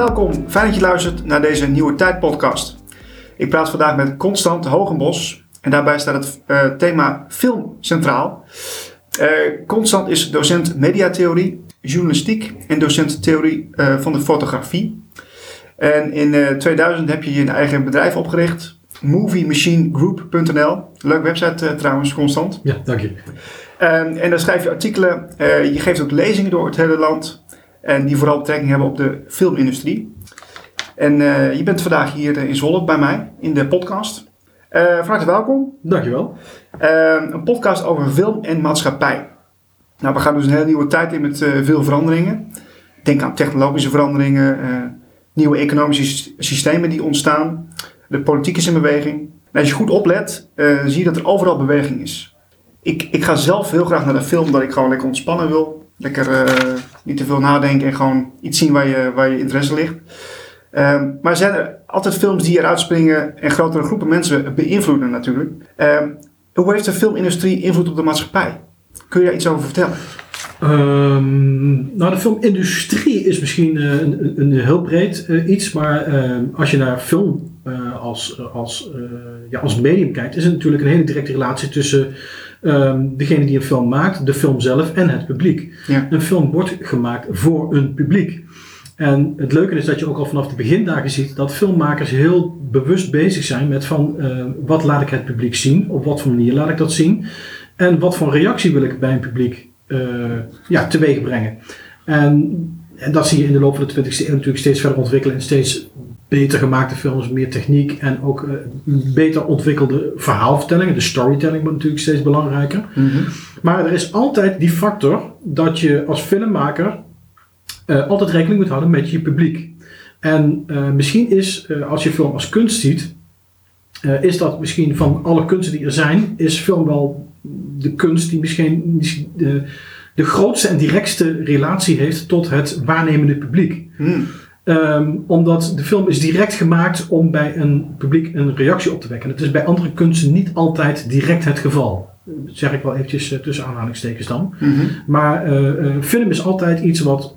Welkom. Fijn dat je luistert naar deze Nieuwe Tijd podcast. Ik praat vandaag met Constant Hogenbos en daarbij staat het uh, thema film centraal. Uh, Constant is docent mediatheorie, journalistiek en docent theorie uh, van de fotografie. En in 2000 heb je je eigen bedrijf opgericht, moviemachinegroup.nl. Leuk website trouwens, Constant. Ja, dank je. en daar schrijf je artikelen. je geeft ook lezingen door het hele land. En die vooral betrekking hebben op de filmindustrie. En uh, je bent vandaag hier in Zwolle bij mij in de podcast. Uh, van harte welkom. Dankjewel. Uh, een podcast over film en maatschappij. Nou, we gaan dus een hele nieuwe tijd in met veel veranderingen. Denk aan technologische veranderingen, nieuwe economische systemen die ontstaan. De politiek is in beweging. En als je goed oplet, zie je dat er overal beweging is. Ik, ik ga zelf heel graag naar de film, dat ik gewoon lekker ontspannen wil Lekker niet te veel nadenken en gewoon iets zien waar je, waar je interesse ligt. Um, maar zijn er altijd films die eruit springen en grotere groepen mensen beïnvloeden natuurlijk. Um, hoe heeft de filmindustrie invloed op de maatschappij? Kun je daar iets over vertellen? Um, nou, de filmindustrie is misschien uh, een, een, heel breed uh, iets, maar als je naar film als, als, ja, als medium kijkt, is er natuurlijk een hele directe relatie tussen um, degene die een film maakt, de film zelf en het publiek. Ja. Een film wordt gemaakt voor een publiek. En het leuke is dat je ook al vanaf de begindagen ziet dat filmmakers heel bewust bezig zijn met van uh, wat laat ik het publiek zien, op wat voor manier laat ik dat zien en wat voor reactie wil ik bij een publiek uh, ja, teweeg brengen. En, en dat zie je in de loop van de 20e eeuw natuurlijk steeds verder ontwikkelen en steeds beter gemaakte films, meer techniek en ook uh, beter ontwikkelde verhaalvertellingen. De storytelling wordt natuurlijk steeds belangrijker. Mm -hmm. Maar er is altijd die factor dat je als filmmaker uh, altijd rekening moet houden met je publiek. En uh, misschien is, als je film als kunst ziet, is dat misschien van alle kunsten die er zijn, is film wel de kunst die misschien, misschien de, de grootste en directste relatie heeft tot het waarnemende publiek. Mm. Um, omdat de film is direct gemaakt om bij een publiek een reactie op te wekken. Het is bij andere kunsten niet altijd direct het geval. Dat zeg ik wel eventjes uh, tussen aanhalingstekens dan. Mm -hmm. Maar uh, uh, film is altijd iets wat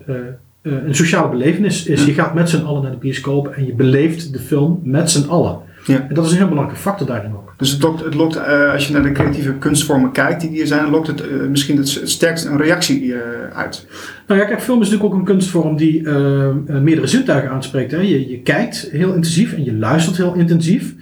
een sociale belevenis is. Je gaat met z'n allen naar de bioscoop en je beleeft de film met z'n allen. Ja. En dat is een heel belangrijke factor daarin ook. Dus het lokt, het lokt uh, als je naar de creatieve kunstvormen kijkt die er zijn, lokt het uh, misschien het sterkst een reactie uh, uit. Nou ja, kijk, film is natuurlijk ook een kunstvorm die meerdere zintuigen aanspreekt. Hè. Je, je kijkt heel intensief en je luistert heel intensief.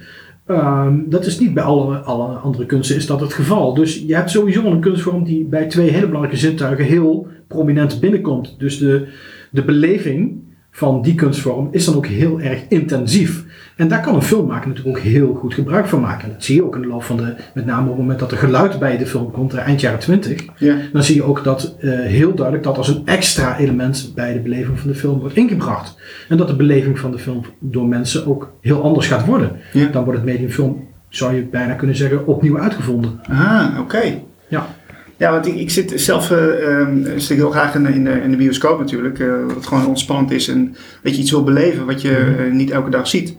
Um, dat is niet bij alle, alle andere kunsten is dat het geval. Dus je hebt sowieso een kunstvorm die bij twee hele belangrijke zintuigen heel prominent binnenkomt. Dus de, de beleving van die kunstvorm is dan ook heel erg intensief. En daar kan een filmmaker natuurlijk ook heel goed gebruik van maken. dat zie je ook in de loop van de, met name op het moment dat er geluid bij de film komt, eind jaren 20. Ja. Dan zie je ook dat uh, heel duidelijk dat als een extra element bij de beleving van de film wordt ingebracht. En dat de beleving van de film door mensen ook heel anders gaat worden. Ja. Dan wordt het medium film, zou je bijna kunnen zeggen, opnieuw uitgevonden. Ah, oké. Okay. Ja. Ja, want ik, ik zit zelf uh, zit heel graag in, in, in, de bioscoop natuurlijk. Dat het gewoon ontspannend is en dat je iets wil beleven wat je uh, niet elke dag ziet.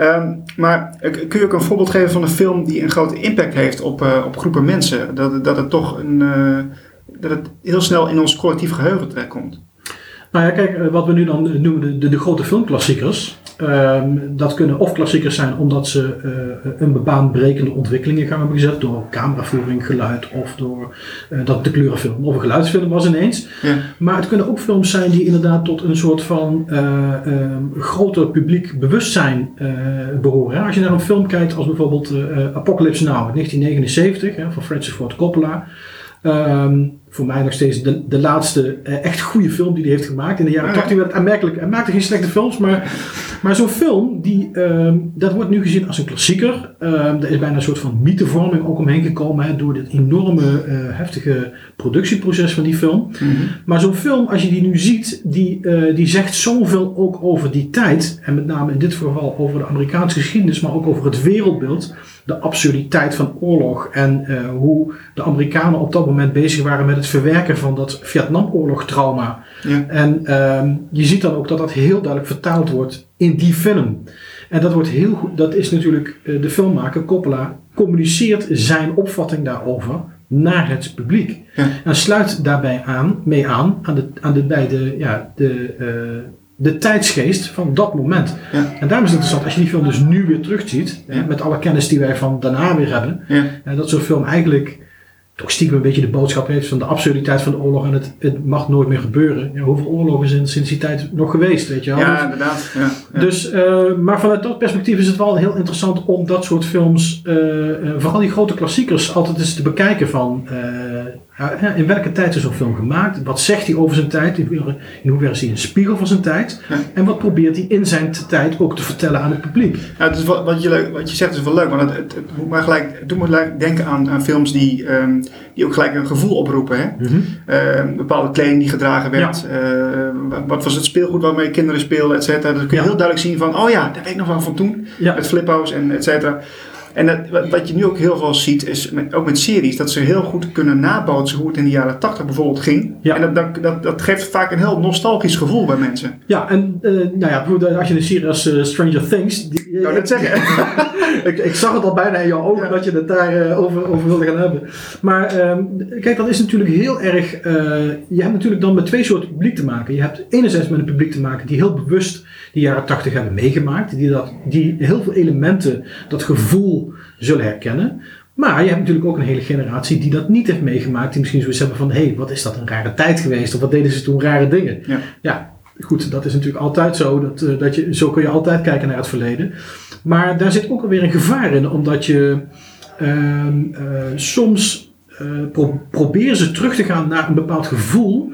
Um, maar kun je ook een voorbeeld geven van een film die een grote impact heeft op, op groepen mensen? Dat, dat het toch een, dat het heel snel in ons collectief geheugen terechtkomt? Nou ja, kijk, wat we nu dan noemen de, de, de grote filmklassiekers. Um, dat kunnen of klassiekers zijn omdat ze uh, een bebaanbrekende ontwikkeling in gang hebben gezet door cameravoering, geluid of door uh, dat de kleurenfilm of een geluidsfilm was ineens. Ja. Maar het kunnen ook films zijn die inderdaad tot een soort van uh, um, groter publiek bewustzijn behoren. Als je naar een film kijkt als bijvoorbeeld Apocalypse Now 1979 hè, van Francis Ford Coppola. Um, voor mij nog steeds de, de laatste uh, echt goede film die hij heeft gemaakt. In de jaren 80 werd het aanmerkelijk. Hij maakte geen slechte films, maar, maar zo'n film, die, uh, dat wordt nu gezien als een klassieker. Uh, er is bijna een soort van mythevorming ook omheen gekomen hè, door dit enorme uh, heftige productieproces van die film. Mm -hmm. Maar zo'n film, als je die nu ziet, die, uh, die zegt zoveel ook over die tijd. En met name in dit geval over de Amerikaanse geschiedenis, maar ook over het wereldbeeld. De absurditeit van oorlog en hoe de Amerikanen op dat moment bezig waren met het verwerken van dat Vietnamoorlog-trauma. Ja. En um, je ziet dan ook dat dat heel duidelijk vertaald wordt in die film. En dat wordt heel goed, dat is natuurlijk uh, de filmmaker Coppola communiceert zijn opvatting daarover naar het publiek. Ja. En sluit daarbij aan, mee aan, aan de, aan de ja, de, uh, de tijdsgeest van dat moment. Ja. En daarom is het interessant, als je die film dus nu weer terugziet, Ja. met alle kennis die wij van daarna weer hebben, dat zo'n film eigenlijk toch stiekem een beetje de boodschap heeft van de absurditeit van de oorlog en het, het mag nooit meer gebeuren. Ja, hoeveel oorlogen zijn sinds die tijd nog geweest, weet je wel? Ja, inderdaad. Ja. Ja. dus, eh, maar vanuit dat perspectief is het wel heel interessant om dat soort films, eh, eh, vooral die grote klassiekers, altijd eens te bekijken van in welke tijd is zo'n film gemaakt? Wat zegt hij over zijn tijd? In hoeverre, is hij een spiegel van zijn tijd? Ja. En wat probeert hij in zijn tijd ook te vertellen aan het publiek? Ja, het is wat, wat, je, leuk- wat je zegt is wel leuk, want het, het, me gelijk, het doet me gelijk denken aan, aan films die, ehm, die ook gelijk een gevoel oproepen. Hè? Ehm, bepaalde kleding die gedragen werd. eh, wat was het speelgoed waarmee kinderen speelden, et cetera. Dan kun je heel duidelijk zien van, oh ja, dat weet ik nog wel van toen. Met flippo's en et cetera. En dat, wat, je nu ook heel veel ziet, is met, ook met series, dat ze heel goed kunnen nabootsen hoe het in de jaren 80 bijvoorbeeld ging. Ja. En dat, dat, dat, dat geeft vaak een heel nostalgisch gevoel bij mensen. Ja, en eh, nou ja, bijvoorbeeld als je een serie als eh, Stranger Things. Die, Ik wou net zeggen. ik, ik zag het al bijna in jouw ogen Ja. dat je het daarover over, over wilde gaan hebben. Maar ehm, kijk, dat is natuurlijk heel erg. eh, je hebt natuurlijk dan met twee soorten publiek te maken. Je hebt enerzijds met een publiek te maken die heel bewust die jaren tachtig hebben meegemaakt. Die, dat, die heel veel elementen, dat gevoel zullen herkennen. Maar je hebt natuurlijk ook een hele generatie die dat niet heeft meegemaakt. Die misschien zoiets hebben van: hé, hey, wat is dat een rare tijd geweest? Of wat deden ze toen rare dingen? Ja. ja goed, dat is natuurlijk altijd zo. Dat, eh, dat je, zo kun je altijd kijken naar het verleden. Maar daar zit ook alweer een gevaar in, omdat je ehm, eh, soms eh, pro probeert ze terug te gaan naar een bepaald gevoel.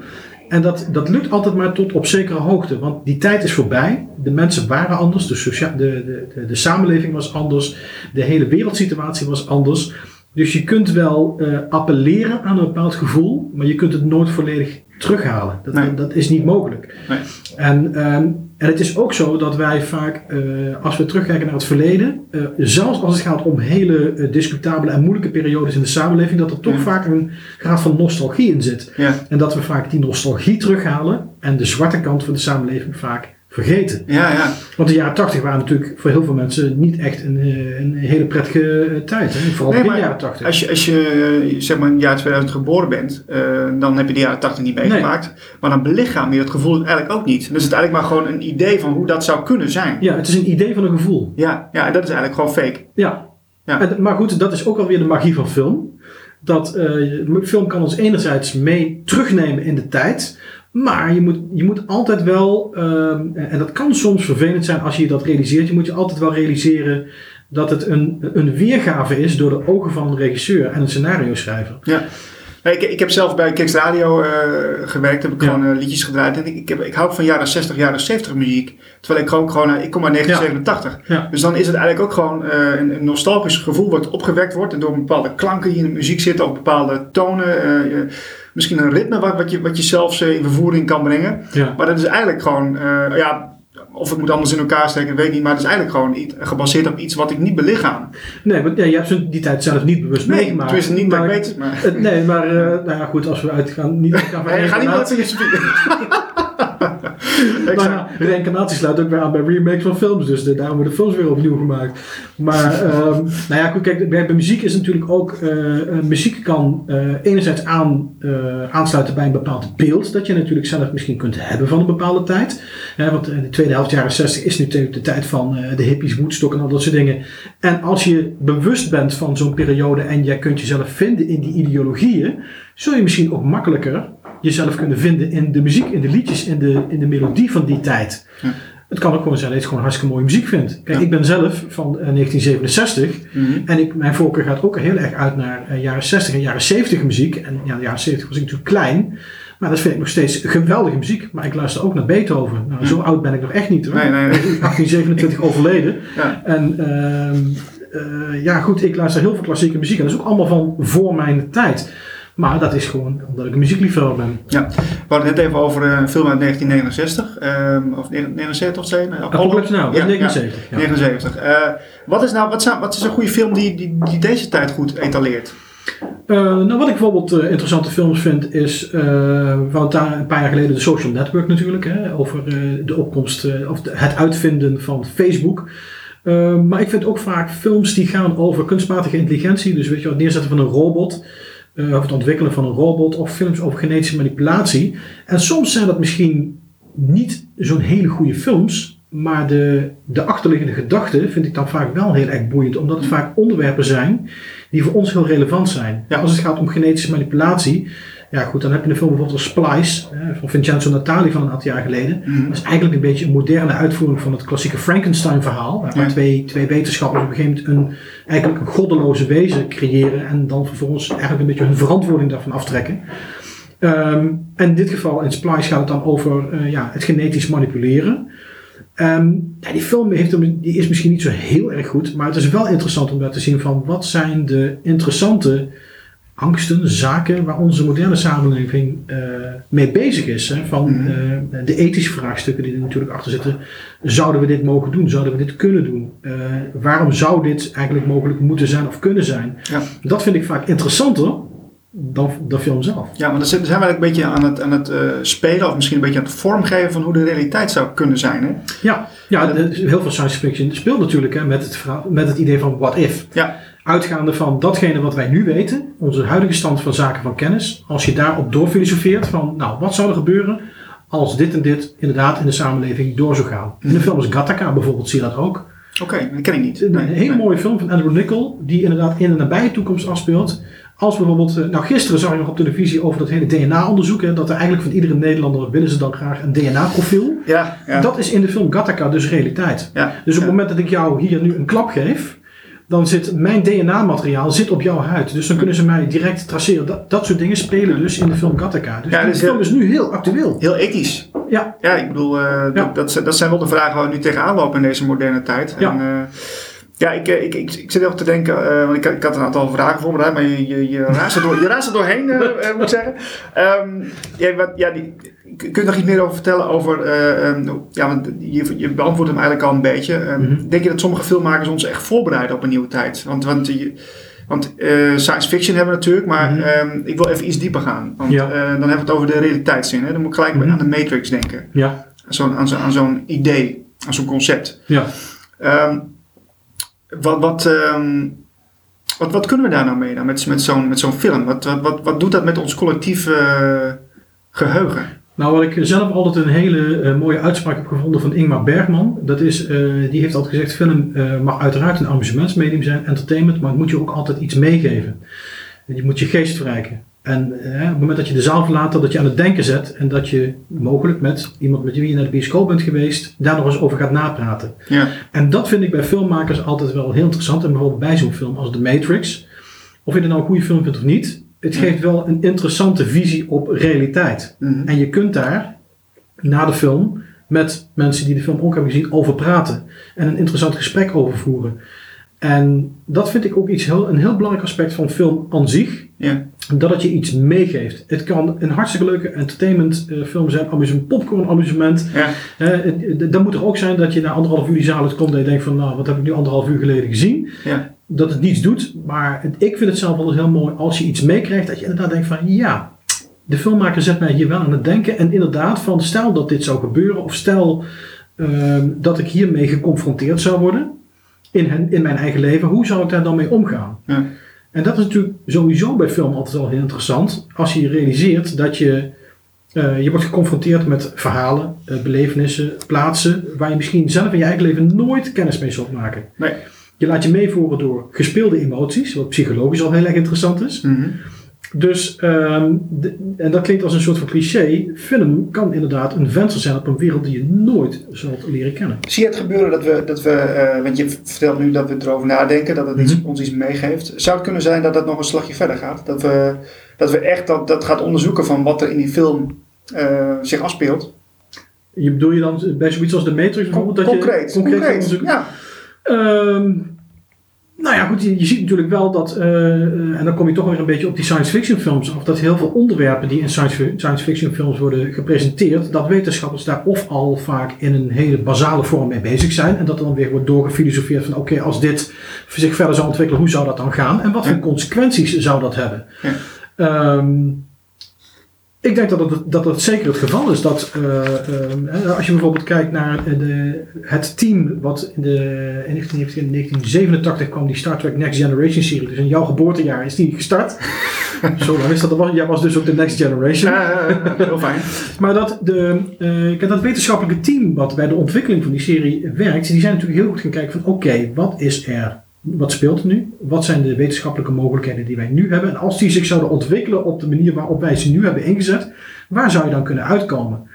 En dat, dat lukt altijd maar tot op zekere hoogte. Want die tijd is voorbij. De mensen waren anders. De, de, de, de samenleving was anders. De hele wereldsituatie was anders. Dus je kunt wel eh, appelleren aan een bepaald gevoel. Maar je kunt het nooit volledig terughalen. Dat, Nee. dat is niet mogelijk. Nee. En, ehm, en het is ook zo dat wij vaak, eh, als we terugkijken naar het verleden, eh, zelfs als het gaat om hele discutabele en moeilijke periodes in de samenleving, dat er toch Ja. vaak een graad van nostalgie in zit. Ja. En dat we vaak die nostalgie terughalen en de zwarte kant van de samenleving vaak vergeten. Ja, ja. Want de jaren 80 waren natuurlijk voor heel veel mensen niet echt een, eh, een hele prettige eh, tijd. Hè? Vooral Nee, in de jaren 80. Als je, als je eh, zeg maar in het jaar 2000 geboren bent, dan heb je de jaren 80 niet meegemaakt. Maar dan belichaam je dat gevoel eigenlijk ook niet. Is het eigenlijk maar gewoon een idee van hoe dat zou kunnen zijn. Ja, het is een idee van een gevoel. Ja, ja en dat is eigenlijk gewoon fake. Ja. Ja. En- maar goed, dat is ook alweer de magie van film. Dat film kan ons enerzijds mee terugnemen in de tijd. Maar je moet, je moet altijd wel, ehm, en dat kan soms vervelend zijn als je dat realiseert. Je moet je altijd wel realiseren dat het een, een weergave is door de ogen van een regisseur en een scenario schrijver. Ja. Nee, Ik, ik heb zelf bij Kicks Radio eh, gewerkt, heb ik Ja. gewoon eh, liedjes gedraaid. En ik, ik, heb, ik hou van jaren 60, jaren 70 muziek. Terwijl ik gewoon, gewoon eh, ik kom uit 1987. Ja. Dus dan is het eigenlijk ook gewoon een, een nostalgisch gevoel wat opgewekt wordt. En door bepaalde klanken die in de muziek zitten, of bepaalde tonen. misschien een ritme wat, wat, je, wat je zelfs in vervoering kan brengen. Maar dat is eigenlijk gewoon, ja, of het moet anders in elkaar steken, weet ik niet. Maar het is eigenlijk gewoon gebaseerd op iets wat ik niet belichaam. Nee, want ja, je hebt die tijd zelf niet bewust Nee, meegemaakt. tenminste niet dat ik Maar- weet. Maar, nee, maar eh, nou ja, goed, als we uitgaan, niet van nee, ga niet met filosofie. Ja, reïncarnatie sluit ook weer aan bij remakes van films, dus de, daarom worden films weer opnieuw gemaakt. Maar, ehm, nou ja, goed, kijk, bij, bij muziek is natuurlijk ook, eh, eh, muziek kan eh, enerzijds aan, eh, aansluiten bij een bepaald beeld, dat je natuurlijk zelf misschien kunt hebben van een bepaalde tijd. Want in de tweede helft jaren 60 is natuurlijk de tijd van de hippies, Woodstock en al dat soort dingen. En als je bewust bent van zo'n periode en jij kunt jezelf vinden in die ideologieën, zul je misschien ook makkelijker jezelf kunnen vinden in de muziek, in de liedjes, in de, in de melodie van die tijd. Ja. Het kan ook gewoon zijn dat je het gewoon hartstikke mooie muziek vindt. Kijk, Ja. ik ben zelf van eh, 1967 Mhm. en ik, mijn voorkeur gaat ook heel erg uit naar eh, jaren 60 en jaren 70 muziek. En ja, de jaren 70 was ik natuurlijk klein, maar dat vind ik nog steeds geweldige muziek. Maar ik luister ook naar Beethoven. Nou, zo oud ben ik nog echt niet hoor. Nee, nee, nee. Ik ben in 1827 overleden. Ja. En ehm, eh, ja, goed, ik luister heel veel klassieke muziek. En dat is ook allemaal van voor mijn tijd. Maar dat is gewoon omdat ik een muziekliefhebber ben. Ja, we hadden het net even over eh, een film uit 1969. ehm, of 79 of zo. nee, Apollo. Apocalypse Now, Ja, 79. Ja, Ja. 79. Eh, wat, is nou, wat, zijn, wat is een goede film die, die, die deze tijd goed etaleert? Eh, nou, wat ik bijvoorbeeld eh, interessante films vind, is eh van een, ta- een paar jaar geleden de Social Network natuurlijk. Hè, over eh, de opkomst, eh, of de- het uitvinden van Facebook. Eh, maar ik vind ook vaak films die gaan over kunstmatige intelligentie. Dus weet je, het neerzetten van een robot. Eh, of het ontwikkelen van een robot. Of films over genetische manipulatie. En soms zijn dat misschien niet zo'n hele goede films, maar de, de achterliggende gedachten vind ik dan vaak wel heel erg boeiend, omdat het vaak onderwerpen zijn die voor ons heel relevant zijn. Ja. Als het gaat om genetische manipulatie, ja goed, dan heb je een film bijvoorbeeld als Splice van Vincenzo Natali van een aantal jaar geleden. Mhm. Dat is eigenlijk een beetje een moderne uitvoering van het klassieke Frankenstein-verhaal. Waar Ja. twee, twee wetenschappers op een gegeven moment een, eigenlijk een goddeloze wezen creëren. En dan vervolgens eigenlijk een beetje hun verantwoording daarvan aftrekken. Ehm, en in dit geval, in Splice, gaat het dan over eh, ja, het genetisch manipuleren. Ehm, ja, die film heeft, die is misschien niet zo heel erg goed. Maar het is wel interessant om daar te zien van wat zijn de interessante angsten, zaken waar onze moderne samenleving eh, mee bezig is. Hè? Van Mhm. eh, de ethische vraagstukken die er natuurlijk achter zitten. Zouden we dit mogen doen? Zouden we dit kunnen doen? Eh, waarom zou dit eigenlijk mogelijk moeten zijn of kunnen zijn? Ja. Dat vind ik vaak interessanter dan de film zelf. Ja, maar dan zijn we eigenlijk een beetje aan het, aan het spelen, of misschien een beetje aan het vormgeven van hoe de realiteit zou kunnen zijn. Hè? Ja, ja heel veel science fiction speelt natuurlijk hè, met, het verhaal, met het idee van what if. Ja, Uitgaande van datgene wat wij nu weten, onze huidige stand van zaken van kennis. Als je daarop doorfilosofeert van, nou, wat zou er gebeuren als dit en dit inderdaad in de samenleving door zou gaan. In de film als Gattaca bijvoorbeeld zie je dat ook. oké, dat ken ik niet. Een hele nee. mooie film van Andrew Niccol, die inderdaad in de nabije toekomst afspeelt. Als bijvoorbeeld, eh, nou gisteren zag je nog op televisie over dat hele DNA-onderzoek, dat er eigenlijk van iedere Nederlander willen ze dan graag een DNA-profiel. Ja, ja. Dat is in de film Gattaca dus realiteit. ja. Dus op ja. het moment dat ik jou hier nu een klap geef, dan zit mijn DNA-materiaal zit op jouw huid. Dus dan kunnen ze mij direct traceren. Dat, dat soort dingen spelen dus in de film Gattaca. Dus Ja, die dus film heel- is nu heel actueel. Heel ethisch. Ja, Ja, ik bedoel, eh, Ja. Dat, dat, zijn- dat zijn wel de vragen waar we nu tegenaan lopen in deze moderne tijd. Ja. En, eh, ja, ik, eh, ik, ik, ik zit even te denken, want ik, ik had een aantal vragen voorbereid, maar je, je, je, raast, er door, je raast er doorheen, moet ik zeggen. Ehm, ja, wat, ja, die, kun je nog iets meer over vertellen over, eh, ehm, ja, want je, je beantwoordt hem eigenlijk al een beetje. Mhm. Denk je dat sommige filmmakers ons echt voorbereiden op een nieuwe tijd? Want, want, je, want eh, science fiction hebben we natuurlijk, maar Mhm. ehm, ik wil even iets dieper gaan. Want Ja. eh, dan hebben we het over de realiteitszin. Hè? Dan moet ik gelijk Mhm. aan de Matrix denken ja, aan zo'n, aan, zo, aan zo'n idee, aan zo'n concept. ja. Wat, wat, wat, wat kunnen we daar nou mee dan met, met, zo'n, film? Wat, wat, wat, doet dat met ons collectieve eh, geheugen? Nou, wat ik zelf altijd een hele eh, mooie uitspraak heb gevonden van Ingmar Bergman. Dat is, eh, die heeft altijd gezegd, film eh, mag uiteraard een amusementsmedium zijn, entertainment, maar het moet je ook altijd iets meegeven. Je moet je geest verrijken. En op het moment dat je de zaal verlaat, dat je aan het denken zet en dat je mogelijk met iemand met wie je naar de bioscoop bent geweest, daar nog eens over gaat napraten. Ja, En dat vind ik bij filmmakers altijd wel heel interessant. En bijvoorbeeld bij zo'n film als The Matrix. Of je het nou een goede film vindt of niet. Het geeft wel een interessante visie op realiteit. Mhm. En je kunt daar na de film met mensen die de film ook hebben gezien over praten. En een interessant gesprek over voeren. En dat vind ik ook iets heel, een heel belangrijk aspect van film aan zich. ja, Dat het je iets meegeeft. Het kan een hartstikke leuke entertainment eh, film zijn. Amusement, popcorn amusement. ja, Eh, dan moet er ook zijn dat je na anderhalf uur die zaal uitkomt en je denkt van nou wat heb ik nu anderhalf uur geleden gezien. ja. Dat het niets doet. Maar het- ik vind het zelf altijd heel mooi als je iets meekrijgt dat je inderdaad denkt van ja, de filmmaker zet mij hier wel aan het denken. En inderdaad van stel dat dit zou gebeuren of stel ehm, dat ik hiermee geconfronteerd zou worden in, hen, in mijn eigen leven. Hoe zou ik daar dan mee omgaan? Ja. En dat is natuurlijk sowieso bij film altijd wel heel interessant. Als je realiseert dat je, eh, je wordt geconfronteerd met verhalen, eh, belevenissen, plaatsen waar je misschien zelf in je eigen leven nooit kennis mee zult maken. Nee. Je laat je meevoeren door gespeelde emoties, wat psychologisch al heel erg interessant is. Mhm. Dus, ehm, de- en dat klinkt als een soort van cliché, film kan inderdaad een venster zijn op een wereld die je nooit zult leren kennen. Zie je het gebeuren dat we, dat we eh, want je vertelt nu dat we erover nadenken, dat het iets, Mhm. ons iets meegeeft. Zou het kunnen zijn dat dat nog een slagje verder gaat? Dat we, dat we echt dat, dat gaat onderzoeken van wat er in die film eh, zich afspeelt? Je bedoel je dan bij zoiets als de Matrix bijvoorbeeld? dat concreet, je concreet. onderzoekt? Ja, Ehm, nou ja, goed, je, je ziet natuurlijk wel dat, eh, eh, en dan kom je toch weer een beetje op die science fiction films af, dat heel veel onderwerpen die in science, fi- science fiction films worden gepresenteerd, dat wetenschappers daar of al vaak in een hele basale vorm mee bezig zijn, en dat er dan weer wordt doorgefilosofeerd van oké, als dit zich verder zou ontwikkelen, hoe zou dat dan gaan? En wat voor consequenties zou dat hebben? Ja. Ehm, ik denk dat het, dat het zeker het geval is. Dat eh, ehm, eh, als je bijvoorbeeld kijkt naar eh, de, het team wat in, de, in 19, 1987 kwam, die Star Trek Next Generation serie. Dus in jouw geboortejaar is die gestart. Zo lang is dat. was- Jij was dus ook de next generation. Heel fijn. Maar dat, de, eh, kijk, dat wetenschappelijke team wat bij de ontwikkeling van die serie werkt, die zijn natuurlijk heel goed gaan kijken van oké, wat is er, wat speelt er nu? Wat zijn de wetenschappelijke mogelijkheden die wij nu hebben? En als die zich zouden ontwikkelen op de manier waarop wij ze nu hebben ingezet, waar zou je dan kunnen uitkomen?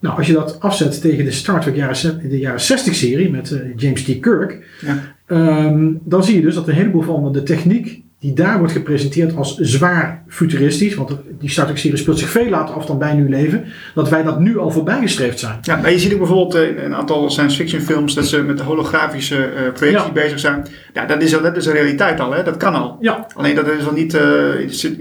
Nou, als je dat afzet tegen de Star Trek jaren, de jaren 60 serie met eh, James T. Kirk, Ja. Ehm, dan zie je dus dat een heleboel van de techniek die daar wordt gepresenteerd als zwaar futuristisch, want die Star Trek serie speelt zich veel later af dan wij nu leven, dat wij dat nu al voorbijgestreefd zijn. Ja, maar je ziet ook bijvoorbeeld eh, in een aantal science fiction films dat ze met de holografische eh, projectie Ja. bezig zijn. Ja, dat is, al- dat is een realiteit al, hè? dat kan al. Ja, Alleen dat is dan niet, eh,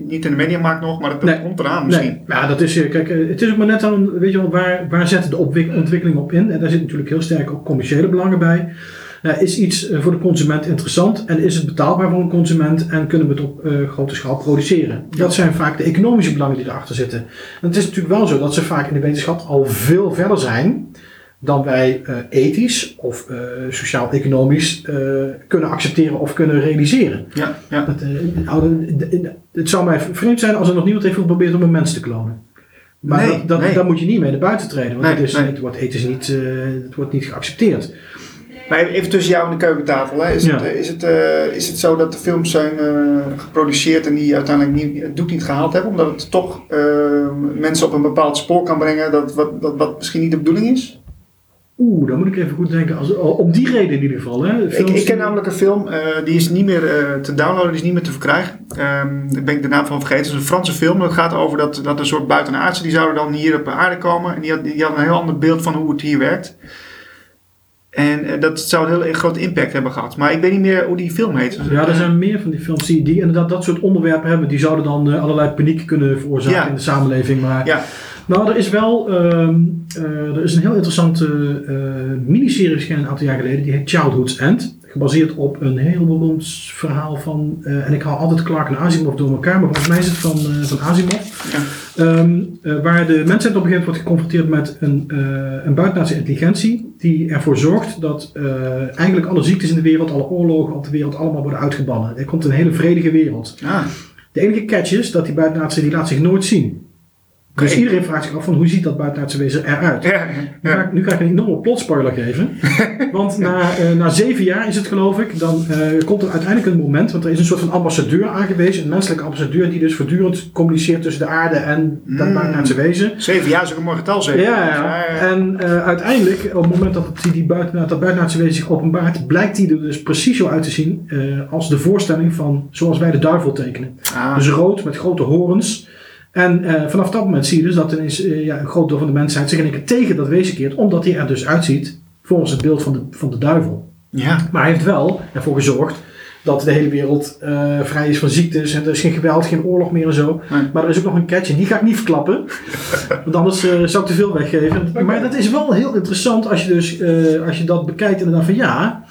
niet in de mediamarkt nog, maar dat, Nee. komt eraan misschien. nee, ja, dat is, kijk, het is ook maar net aan, weet je wel, waar, waar zetten de ontwikkeling op in? En daar zit natuurlijk heel sterk ook commerciële belangen bij. Eh, is iets eh, voor de consument interessant en is het betaalbaar voor een consument en kunnen we het op eh, grote schaal produceren? Dat zijn vaak de economische belangen die erachter zitten. En het is natuurlijk wel zo dat ze vaak in de wetenschap al veel verder zijn dan wij eh, ethisch of sociaal-economisch kunnen accepteren of kunnen realiseren. Ja, ja. Dat, het zou mij vreemd zijn als er nog niemand heeft geprobeerd om een mens te klonen. Maar Nee, dat, dat, nee. daar moet je niet mee naar buiten treden, want Nee, het, is, het wordt ethisch niet, het wordt niet geaccepteerd. Maar even- tussen jou en de keukentafel. Hè. Is, Ja. het, eh, is, het, eh, is het zo dat de films zijn eh, geproduceerd en die uiteindelijk niet, het doek niet gehaald hebben? Omdat het toch mensen op een bepaald spoor kan brengen dat wat, dat, wat misschien niet de bedoeling is? Oeh, dan moet ik even goed denken. Als, om die reden in ieder geval. Hè. Ik, ik ken namelijk een film, die is niet meer te downloaden, die is niet meer te verkrijgen. Ehm daar ben ik de naam van vergeten. Het is een Franse film. Dat gaat over dat, dat een soort buitenaardse, die zouden dan hier op aarde komen. En die had, die had een heel ander beeld van hoe het hier werkt. En eh, dat zou een heel grote impact hebben gehad. Maar ik weet niet meer hoe die film heet. Ja, er eh, zijn meer van die films die, die inderdaad dat soort onderwerpen hebben. Die zouden dan eh, allerlei paniek kunnen veroorzaken Ja. in de samenleving. Maar Ja. nou, er is wel ehm, eh, er is een heel interessante eh, miniserie verschenen een aantal jaar geleden. Die heet Childhood's End. Gebaseerd op een heel beroemd verhaal van... en ik haal altijd Clark en Asimov door elkaar. Maar volgens mij is het van, van Asimov. Ja. Ehm, eh, waar de mensheid op een gegeven moment wordt geconfronteerd met een, eh, een buitenaardse intelligentie. Die ervoor zorgt dat eh, eigenlijk alle ziektes in de wereld, alle oorlogen op de wereld allemaal worden uitgebannen. Er komt een hele vredige wereld. Ah, De enige catch is dat die buitenaardse die laat zich nooit zien. Dus iedereen vraagt zich af van hoe ziet dat buitenaardse wezen eruit? ja, Nu, ga ja. ik, nu ga ik een enorme plotspoiler geven. want na, eh, na zeven jaar is het geloof ik, dan eh, komt er uiteindelijk een moment, want er is een soort van ambassadeur aangewezen, een menselijke ambassadeur die dus voortdurend communiceert tussen de aarde en dat Mm. buitenaardse wezen. Zeven jaar is ook een mooi getal, Ja, zeker. ja. en eh, uiteindelijk, op het moment dat die, die buiten, dat buitenaardse wezen zich openbaart, blijkt die er dus precies zo uit te zien als de voorstelling van zoals wij de duivel tekenen. Ah, Dus rood met grote horens. En eh, vanaf dat moment zie je dus dat ineens, eh, ja, een groot deel van de mensheid zich in één keer tegen dat wezen keert, omdat hij er dus uitziet volgens het beeld van de, van de duivel. ja. Maar hij heeft wel ervoor gezorgd dat de hele wereld eh, vrij is van ziektes en er is geen geweld, geen oorlog meer en zo. Nee. Maar er is ook nog een catch en die ga ik niet verklappen, want anders zou ik te veel weggeven. Maar dat is wel heel interessant als je, dus, als je dat bekijkt en dan van ja,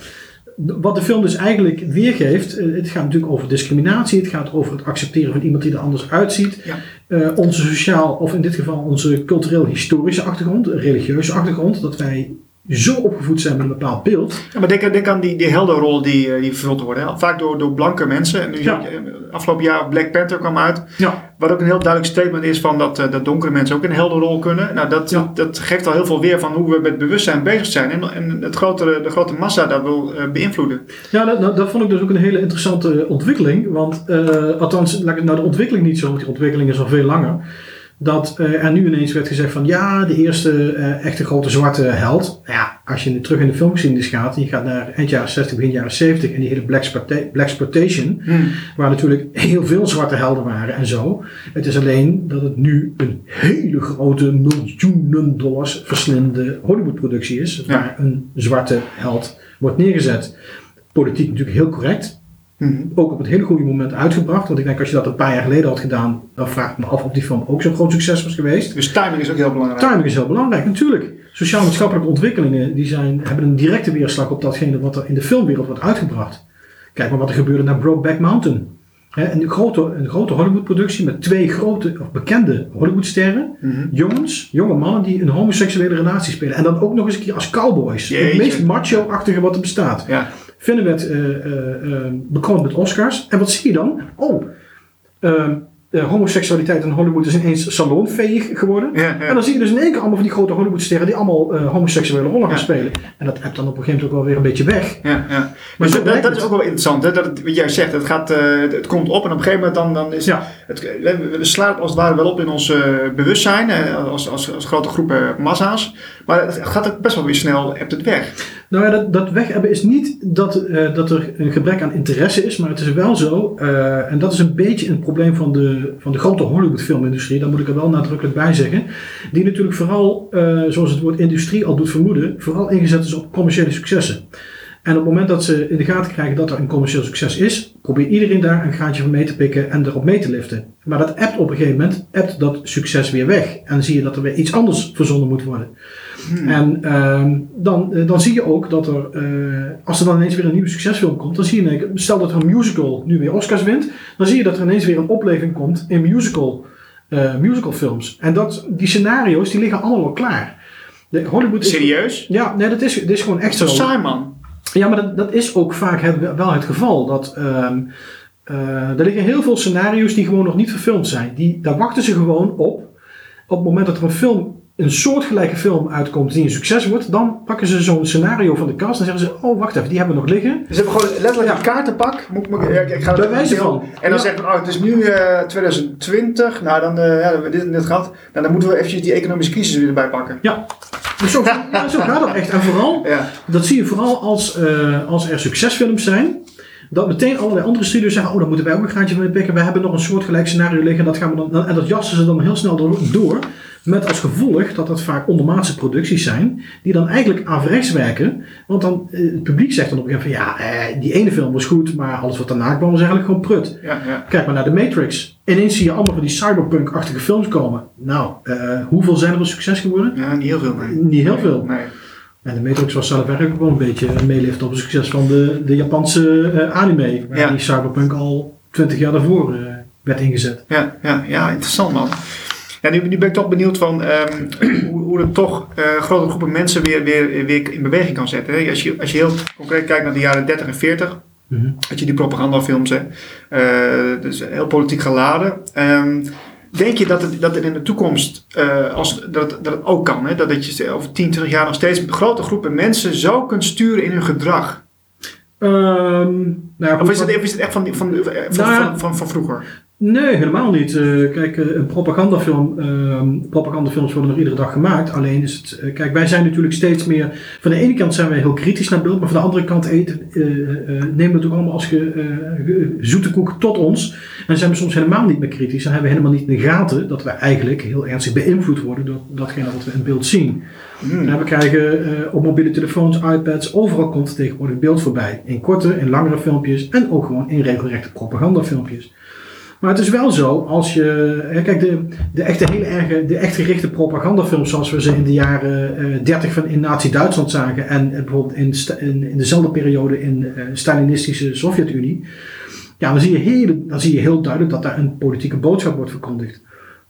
wat de film dus eigenlijk weergeeft, het gaat natuurlijk over discriminatie, het gaat over het accepteren van iemand die er anders uitziet. Ja. Eh, onze sociaal, of in dit geval onze cultureel-historische achtergrond, religieuze achtergrond, dat wij zo opgevoed zijn met een bepaald beeld. Ja, maar denk, denk aan die, die heldenrol die, eh, die vervuld worden. Hè. Vaak door, door blanke mensen. En nu Ja. eh, afgelopen jaar Black Panther kwam uit. Ja. Wat ook een heel duidelijk statement is van dat, eh, dat donkere mensen ook een heldenrol kunnen. Nou, dat, Ja. dat geeft al heel veel weer van hoe we met bewustzijn bezig zijn. En, en het grotere, de grote massa dat wil beïnvloeden. Ja, dat, dat, dat vond ik dus ook een hele interessante ontwikkeling. Want, eh, althans, laat ik nou de ontwikkeling niet zo, want die ontwikkeling is al veel langer. Dat eh, er nu ineens werd gezegd van ja, de eerste eh, echte grote zwarte held. Nou Ja, als je terug in de filmgeschiedenis gaat, je gaat naar eind jaren 60, begin jaren 70 en die hele Black, Blaxploitation, waar natuurlijk heel veel zwarte helden waren en zo. Het is alleen dat het nu een hele grote miljoenen dollars verslindende Hollywood-productie is, Ja. waar een zwarte held wordt neergezet. Politiek natuurlijk heel correct, Mhm. ook op het hele goede moment uitgebracht. Want ik denk als je dat een paar jaar geleden had gedaan, dan vraag ik me af of die film ook zo'n groot succes was geweest. Dus timing is ook heel belangrijk. Timing is heel belangrijk, natuurlijk. Sociaal-maatschappelijke ontwikkelingen die zijn, hebben een directe weerslag op datgene wat er in de filmwereld wordt uitgebracht. Kijk maar wat er gebeurde naar Brokeback Mountain. Een, grote, een grote Hollywood-productie met twee grote, of bekende Hollywoodsterren. Mhm. Jongens, jonge mannen die een homoseksuele relatie spelen. En dan ook nog eens een keer als cowboys. Het meest macho-achtige wat er bestaat. Ja. Vinnen werd eh, eh, eh, bekroond met Oscars. En wat zie je dan? Oh, ehm, eh, homoseksualiteit in Hollywood is ineens salonveeg geworden. Ja, ja. En dan zie je dus in één keer allemaal van die grote Hollywoodsterren die allemaal homoseksuele rollen gaan Ja. spelen. En dat hebt dan op een gegeven moment ook wel weer een beetje weg. Ja, ja. Maar Maar dat, is het. ook wel interessant. Hè? Dat het, wat jij zegt, het, gaat, het, het komt op en op een gegeven moment dan, dan is Ja. het, we, we slaan het als het ware wel op in ons bewustzijn, als, als, als grote groepen massa's. Maar het gaat ook best wel weer snel, hebt het weg. Nou ja, dat, dat weg hebben is niet dat, eh, dat er een gebrek aan interesse is, maar het is wel zo, eh, en dat is een beetje een probleem van de, van de grote Hollywood filmindustrie, daar moet ik er wel nadrukkelijk bij zeggen, die natuurlijk vooral, eh, zoals het woord industrie al doet vermoeden, vooral ingezet is op commerciële successen. En op het moment dat ze in de gaten krijgen dat er een commercieel succes is, probeert iedereen daar een graantje van mee te pikken en erop mee te liften. Maar dat appt op een gegeven moment, appt dat succes weer weg. En dan zie je dat er weer iets anders verzonnen moet worden. Hmm. En ehm, dan, eh, dan zie je ook dat er, eh, als er dan ineens weer een nieuwe succesfilm komt, dan zie je, stel dat er een musical nu weer Oscars wint, dan zie je dat er ineens weer een opleving komt in musical, eh, musicalfilms. En dat, die scenario's die liggen allemaal al klaar. De Hollywood is, Serieus? ja, nee, dat is, dat is gewoon echt Zo zo. Ja, maar dat, dat is ook vaak wel het geval. Dat, ehm, eh, er liggen heel veel scenario's die gewoon nog niet verfilmd zijn. Die, daar wachten ze gewoon op. Op het moment dat er een film, een soortgelijke film uitkomt die een succes wordt, dan pakken ze zo'n scenario van de kast en zeggen ze: Oh, wacht even, die hebben we nog liggen. Dus hebben gewoon letterlijk Ja. een kaartenpak. Moet, ja, ik ga het Bij wijze van. En dan Ja. zeggen we, oh, het is nu eh, 2020. Nou, dan, eh, ja, hebben we dit en dit gehad. Nou, dan moeten we eventjes die economische crisis weer erbij pakken. Ja, dus zo, ja, zo gaat het echt. En vooral, dat zie je vooral als, eh, als er succesfilms zijn. Dat meteen allerlei andere studios zeggen: Oh, dan moeten wij ook een graantje van pikken. We hebben nog een soortgelijk scenario liggen. Dat gaan we dan, en dat jassen ze dan heel snel door. Met als gevolg dat dat vaak ondermaatse producties zijn. Die dan eigenlijk averechts werken. Want dan, eh, het publiek zegt dan op een gegeven moment: van, Ja, eh, die ene film was goed. Maar alles wat daarna kwam was eigenlijk gewoon prut. Ja, ja. Kijk maar naar de Matrix. Ineens zie je allemaal van die cyberpunk-achtige films komen. Nou, eh, hoeveel zijn er een succes geworden? ja, niet heel veel. Nee. Niet heel veel. Nee. En de Matrix was zelf eigenlijk ook wel een beetje een meelift op het succes van de, de Japanse anime. Waar Ja. die cyberpunk al twintig jaar daarvoor werd ingezet. Ja, ja, ja, interessant man. Ja, nu, nu ben ik toch benieuwd van ehm, hoe, hoe het toch eh, grote groepen mensen weer, weer, weer in beweging kan zetten. Hè? Als, je, als je heel concreet kijkt naar de jaren 30 en 40, Mhm. had je die propagandafilms, hè? Eh, dus heel politiek geladen. Ehm, denk je dat het, dat het in de toekomst eh, als, dat, dat het ook kan? Hè? Dat, dat je over 10, 20 jaar nog steeds grote groepen mensen zo kunt sturen in hun gedrag? Ehm, nou, ja, Of is het, of is het echt van, van, van, van, Nou ja. van, van, van vroeger? Nee, helemaal niet. Eh, kijk, eh, een propagandafilm, ehm, propagandafilms worden nog iedere dag gemaakt. Alleen is het, eh, kijk, wij zijn natuurlijk steeds meer. Van de ene kant zijn wij heel kritisch naar beeld, maar van de andere kant eten, nemen we het ook allemaal als ge, zoete koek tot ons. En zijn we soms helemaal niet meer kritisch. En hebben we helemaal niet in de gaten dat wij eigenlijk heel ernstig beïnvloed worden door datgene wat we in beeld zien. Hmm. En we krijgen op mobiele telefoons, iPads, overal komt tegenwoordig beeld voorbij. In korte, in langere filmpjes en ook gewoon in regelrechte propagandafilmpjes. Maar het is wel zo, als je. Kijk, de, de echte hele erge, de echt gerichte propagandafilms zoals we ze in de jaren eh 30 van in Nazi-Duitsland zagen. En eh, bijvoorbeeld in, in, dezelfde periode in eh Stalinistische Sovjet-Unie. Ja, dan zie, je heel, dan zie je heel duidelijk dat daar een politieke boodschap wordt verkondigd.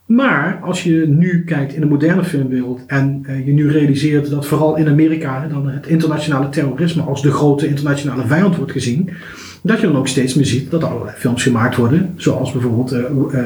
Maar als je nu kijkt in de moderne filmwereld en je nu realiseert dat vooral in Amerika dan het internationale terrorisme als de grote internationale vijand wordt gezien, dat je dan ook steeds meer ziet dat er allerlei films gemaakt worden, zoals bijvoorbeeld, eh eh, eh,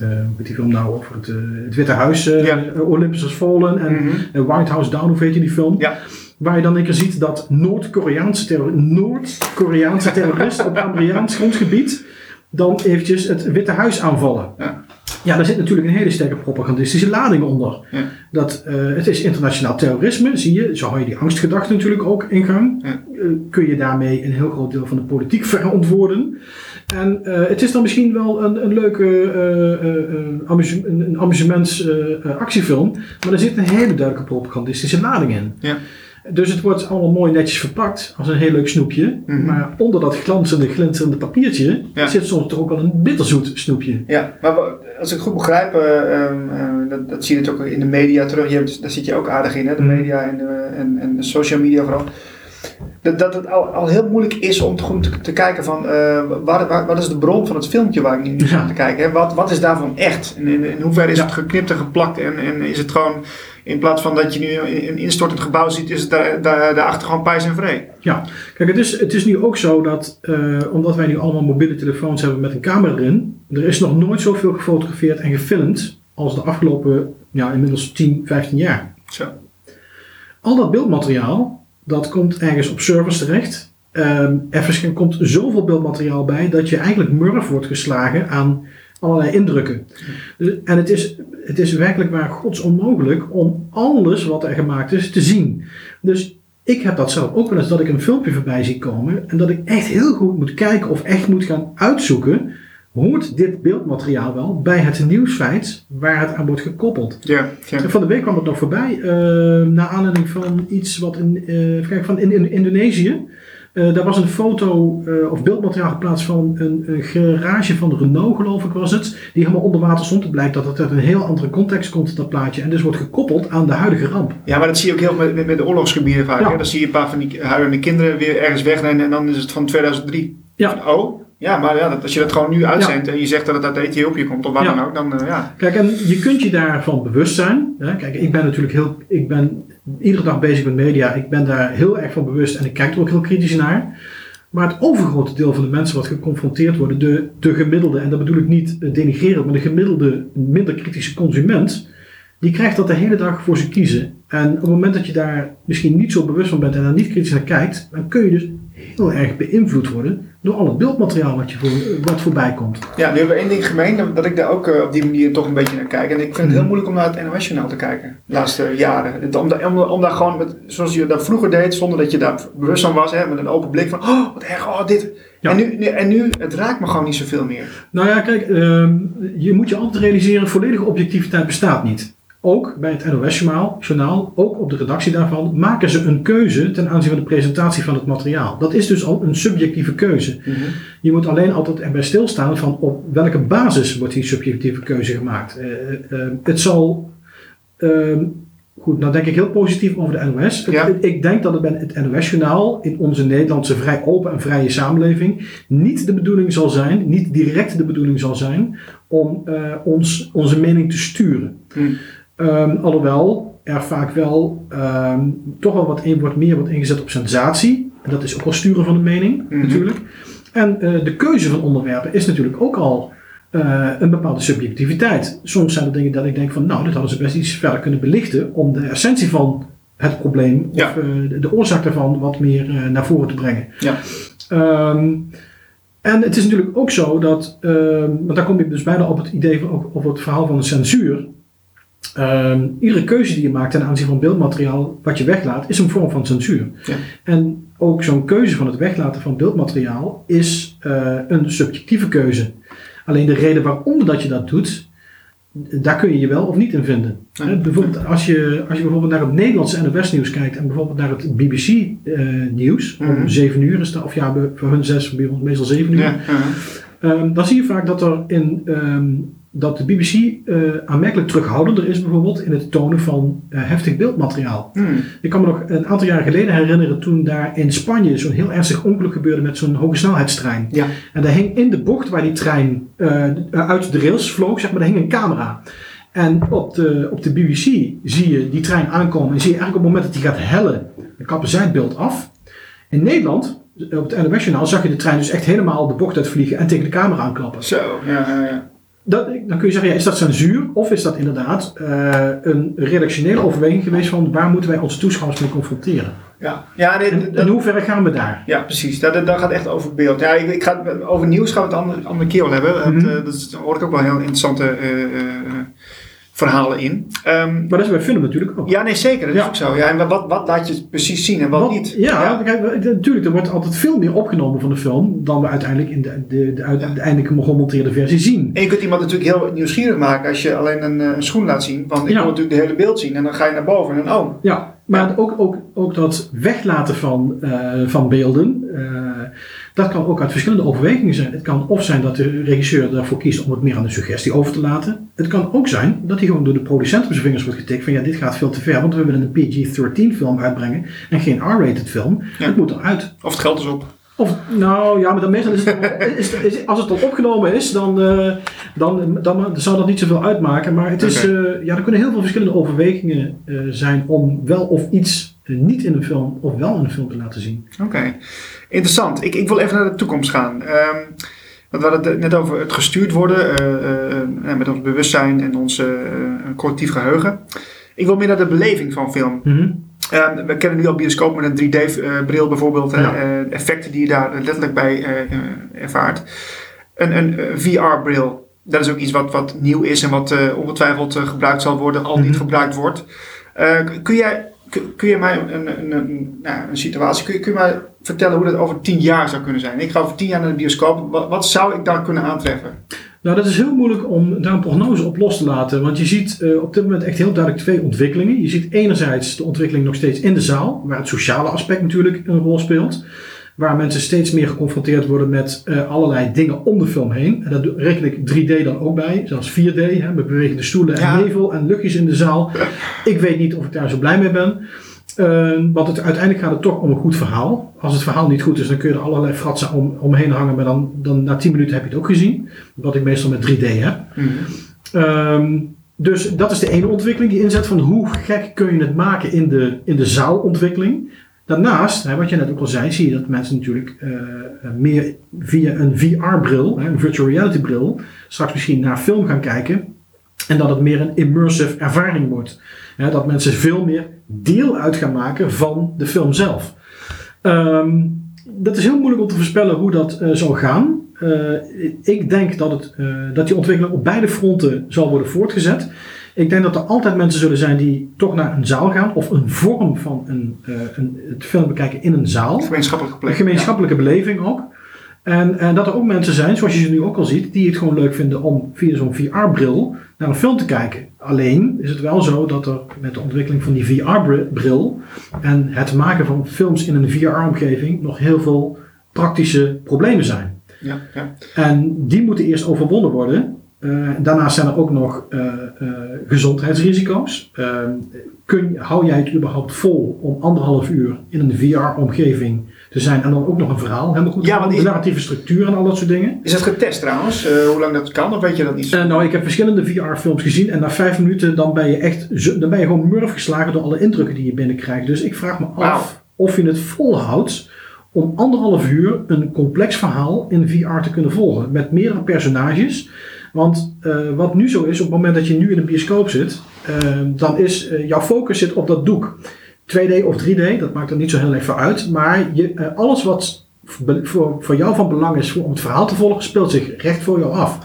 eh, eh, die film nou over het, het Witte Huis, Ja. Olympus Has Fallen en Mhm. White House Down, hoe heet je die film? Ja. Waar je dan een keer ziet dat Noord-Koreaanse terror- Noord-Koreaanse terroristen op Amerikaans grondgebied dan eventjes het Witte Huis aanvallen. Ja. Ja, daar zit natuurlijk een hele sterke propagandistische lading onder. Ja. Dat, eh, het is internationaal terrorisme, zie je. Zo hou je die angstgedachte natuurlijk ook in gang. Ja. Eh, kun je daarmee een heel groot deel van de politiek verantwoorden. En eh, het is dan misschien wel een, een leuke amusu- een, een amusements eh, eh, actiefilm. Maar er zit een hele duidelijke propagandistische lading in. Ja. Dus het wordt allemaal mooi netjes verpakt als een heel leuk snoepje. Mhm. Maar onder dat glanzende, glinsterende papiertje Ja. zit soms toch ook wel een bitterzoet snoepje. Ja, maar als ik goed begrijp, eh, ehm, eh, dat, dat zie je natuurlijk ook in de media terug. Je hebt, daar zit je ook aardig in, hè? de Mhm. media en de, en, en social media vooral. dat, dat het al, al heel moeilijk is om te, goed te, te kijken van uh, waar, waar, wat is de bron van het filmpje waar ik nu naar ja. te kijken. Hè? Wat, wat is daarvan echt? En in, in hoeverre is ja. het geknipt en geplakt en, en is het gewoon in plaats van dat je nu een instortend gebouw ziet, is het daar, daar, daarachter gewoon pijs en vree. Ja, kijk, het is, het is nu ook zo dat, uh, omdat wij nu allemaal mobiele telefoons hebben met een camera erin, er is nog nooit zoveel gefotografeerd en gefilmd als de afgelopen, ja, inmiddels 10, 15 jaar. Zo. Al dat beeldmateriaal, dat komt ergens op servers terecht. Um, er komt zoveel beeldmateriaal bij dat je eigenlijk murf wordt geslagen aan allerlei indrukken. En het is, het is werkelijk waar gods onmogelijk om alles wat er gemaakt is te zien. Dus ik heb dat zelf ook wel eens dat ik een filmpje voorbij zie komen en dat ik echt heel goed moet kijken of echt moet gaan uitzoeken. Hoort dit beeldmateriaal wel bij het nieuwsfeit waar het aan wordt gekoppeld? Ja, ja. Van de week kwam het nog voorbij, uh, naar aanleiding van iets wat in, uh, kijk, van in, in Indonesië. Uh, daar was een foto uh, of beeldmateriaal geplaatst van een, een, garage van Renault, geloof ik was het. Die helemaal onder water stond. Het blijkt dat het uit een heel andere context komt, dat plaatje. En dus wordt gekoppeld aan de huidige ramp. Ja, maar dat zie je ook heel met, met, de oorlogsgebieden vaak. Ja. Dan zie je een paar van die huilende kinderen weer ergens wegrennen en dan is het van 2003. Ja. Oh, ja, maar ja, dat, als je dat gewoon nu uitzendt ja. en je zegt dat het uit Ethiopië komt of waar ja. dan ook, dan uh, ja. Kijk, en je kunt je daarvan bewust zijn. Hè? Kijk, ik ben natuurlijk heel, ik ben iedere dag bezig met media. Ik ben daar heel erg van bewust en ik kijk er ook heel kritisch naar. Maar het overgrote deel van de mensen wat geconfronteerd worden, de, de gemiddelde, en dat bedoel ik niet denigrerend, maar de gemiddelde, minder kritische consument, die krijgt dat de hele dag voor ze kiezen. En op het moment dat je daar misschien niet zo bewust van bent en daar niet kritisch naar kijkt, dan kun je dus heel erg beïnvloed worden door al het beeldmateriaal wat, je voor, wat voorbij komt. Ja, nu hebben we één ding gemeen, dat ik daar ook uh, op die manier toch een beetje naar kijk. En ik vind het heel moeilijk om naar het NOS-journaal te kijken, de laatste jaren. Om, om, om daar gewoon, met, zoals je dat vroeger deed, zonder dat je daar bewust van was, hè, met een open blik van, oh, wat erg, oh, dit. Ja. En, nu, en nu, het raakt me gewoon niet zoveel meer. Nou ja, kijk, uh, je moet je altijd realiseren, volledige objectiviteit bestaat niet ook bij het NOS-journaal, ook op de redactie daarvan, maken ze een keuze ten aanzien van de presentatie van het materiaal. Dat is dus al een subjectieve keuze. Mm -hmm. Je moet alleen altijd erbij stilstaan van op welke basis wordt die subjectieve keuze gemaakt. Uh, uh, het zal. Uh, goed, nou denk ik heel positief over de NOS. Ja. Het, ik denk dat het bij het NOS-journaal in onze Nederlandse vrij open en vrije samenleving niet de bedoeling zal zijn, niet direct de bedoeling zal zijn, om ons, onze mening te sturen. Mm. Um, alhoewel er vaak wel um, toch wel wat, wordt meer wordt ingezet op sensatie. En dat is ook wel sturen van de mening, mm -hmm. natuurlijk. En uh, de keuze van onderwerpen is natuurlijk ook al uh, een bepaalde subjectiviteit. Soms zijn er dingen dat ik denk van, nou, dit hadden ze best iets verder kunnen belichten om de essentie van het probleem ja. of uh, de, de, oorzaak daarvan wat meer naar voren te brengen. Ja. Um, en het is natuurlijk ook zo dat, want daar kom ik dus bijna op het idee van, op het verhaal van de censuur. Um, iedere keuze die je maakt ten aanzien van beeldmateriaal wat je weglaat, is een vorm van censuur. Ja. En ook zo'n keuze van het weglaten van beeldmateriaal is uh, een subjectieve keuze. Alleen de reden waarom dat je dat doet, daar kun je je wel of niet in vinden. Ja. He, bijvoorbeeld als je, als je bijvoorbeeld naar het Nederlandse NOS nieuws kijkt en bijvoorbeeld naar het BBC uh, nieuws, Mhm. om 7 uur is dat, of ja, voor hun 6, bij ons meestal 7 uur. Ja. Um, dan zie je vaak dat er in um, dat de BBC uh, aanmerkelijk terughoudender is bijvoorbeeld in het tonen van uh, heftig beeldmateriaal. Hmm. Ik kan me nog een aantal jaar geleden herinneren toen daar in Spanje zo'n heel ernstig ongeluk gebeurde met zo'n hogesnelheidstrein. Ja. En daar hing in de bocht waar die trein uh, uit de rails vloog, zeg maar, daar hing een camera. En op de, op de BBC zie je die trein aankomen en zie je eigenlijk op het moment dat die gaat hellen, dan kappen zij het beeld af. In Nederland, op het NOS-journaal, zag je de trein dus echt helemaal de bocht uitvliegen en tegen de camera aanklappen. Zo, ja, ja, ja. Dat, dan kun je zeggen, ja, is dat censuur of is dat inderdaad uh, een redactionele overweging geweest van waar moeten wij onze toeschouwers mee confronteren? Ja, ja nee, en, in hoeverre gaan we daar? Ja, precies. Dat, dat gaat echt over beeld. Ja, ik, ik ga, over nieuws gaan we het andere, andere keer wel hebben. Mm -hmm. dat, dat hoor ik ook wel heel interessante uh, verhalen in. Um, maar dat is bij film natuurlijk ook. Ja, nee, zeker. Dat ja. is ook zo. Ja, en wat, wat laat je precies zien en wat, wat niet? Ja, ja. Kijk, natuurlijk, er wordt altijd veel meer opgenomen van de film dan we uiteindelijk in de, de, de uiteindelijk gemonteerde versie zien. En je kunt iemand natuurlijk heel nieuwsgierig maken als je alleen een, een schoen laat zien. Want ik wil natuurlijk de hele beeld zien en dan ga je naar boven en dan, oh. Ja, maar ook, ook, ook dat weglaten van, uh, van beelden, uh, Dat kan ook uit verschillende overwegingen zijn. Het kan of zijn dat de regisseur ervoor kiest om het meer aan de suggestie over te laten. Het kan ook zijn dat hij gewoon door de producent op zijn vingers wordt getikt van ja, dit gaat veel te ver, want we willen een PG-13 film uitbrengen en geen R-rated film. Ja. Het moet eruit. Of het geld is op. Of, nou ja, maar dan meestal is het, is, is- als het al opgenomen is, dan, eh, dan, dan zou dat niet zoveel uitmaken. Maar het is, eh, ja, er kunnen heel veel verschillende overwegingen eh, zijn om wel of iets niet in een film of wel in een film te laten zien. Oké, interessant. Ik, ik wil even naar de toekomst gaan. Want we hadden het net over het gestuurd worden eh, eh, met ons bewustzijn en ons eh, collectief geheugen. Ik wil meer naar de beleving van film. Ehm, we kennen nu al bioscoop met een 3D-bril bijvoorbeeld. Ja. eh, effecten die je daar letterlijk bij eh, eh, ervaart. Een, een eh, VR-bril, dat is ook iets wat, wat nieuw is en wat eh, ongetwijfeld eh, gebruikt zal worden, al niet Mhm. gebruikt wordt. Eh, kun, jij, kun, je mij een, een, een, nou, een situatie, kun je, kun je mij vertellen hoe dat over tien jaar zou kunnen zijn? Ik ga over tien jaar naar de bioscoop. Wat, wat zou ik daar kunnen aantreffen? Nou, dat is heel moeilijk om daar een prognose op los te laten. Want je ziet eh, op dit moment echt heel duidelijk twee ontwikkelingen. Je ziet enerzijds de ontwikkeling nog steeds in de zaal, waar het sociale aspect natuurlijk een rol speelt. Waar mensen steeds meer geconfronteerd worden met eh, allerlei dingen om de film heen. En daar reken ik 3D dan ook bij, zelfs 4D, hè, met bewegende stoelen en Ja. nevel en luchtjes in de zaal. Ik weet niet of ik daar zo blij mee ben. Eh, want het, uiteindelijk gaat het toch om een goed verhaal. Als het verhaal niet goed is, dan kun je er allerlei fratsen om, omheen hangen. Maar dan, dan na 10 minuten heb je het ook gezien. Wat ik meestal met 3D heb. Ehm, dus dat is de ene ontwikkeling die inzet van hoe gek kun je het maken in de, in de zaalontwikkeling. Daarnaast, hè, wat je net ook al zei, zie je dat mensen natuurlijk eh, eh, meer via een VR-bril, een virtual reality bril, straks misschien naar film gaan kijken. En dat het meer een immersive ervaring wordt. Hè, dat mensen veel meer deel uit gaan maken van de film zelf. Ehm, dat is heel moeilijk om te voorspellen hoe dat eh, zal gaan. Ik denk dat, het, dat die ontwikkeling op beide fronten zal worden voortgezet. Ik denk dat er altijd mensen zullen zijn die toch naar een zaal gaan of een vorm van een, eh, een, het film bekijken in een zaal. Gemeenschappelijke plek. Een gemeenschappelijke beleving ook. En, en dat er ook mensen zijn, zoals je ze nu ook al ziet, die het gewoon leuk vinden om via zo'n VR-bril naar een film te kijken. Alleen is het wel zo dat er met de ontwikkeling van die VR-bril en het maken van films in een VR-omgeving nog heel veel praktische problemen zijn. Ja, ja. En die moeten eerst overwonnen worden. Eh, daarnaast zijn er ook nog eh, eh, gezondheidsrisico's. Eh, kun, hou jij het überhaupt vol om anderhalf uur in een VR-omgeving te zijn en dan ook nog een verhaal helemaal goed Ja, want de narratieve structuur en al dat soort dingen? Is dat getest trouwens? Hoe lang dat kan? Of weet je dat niet? Nou, ik heb verschillende VR-films gezien en na vijf minuten dan ben je echt dan ben je gewoon murf geslagen door alle indrukken die je binnenkrijgt. Dus ik vraag me af of je het volhoudt om anderhalf uur een complex verhaal in VR te kunnen volgen met meerdere personages. Want eh, wat nu zo is, op het moment dat je nu in een bioscoop zit, eh, dan is eh, jouw focus zit op dat doek. 2D of 3D, dat maakt er niet zo heel erg veel uit. Maar je, alles wat voor, voor jou van belang is voor, om het verhaal te volgen, speelt zich recht voor jou af.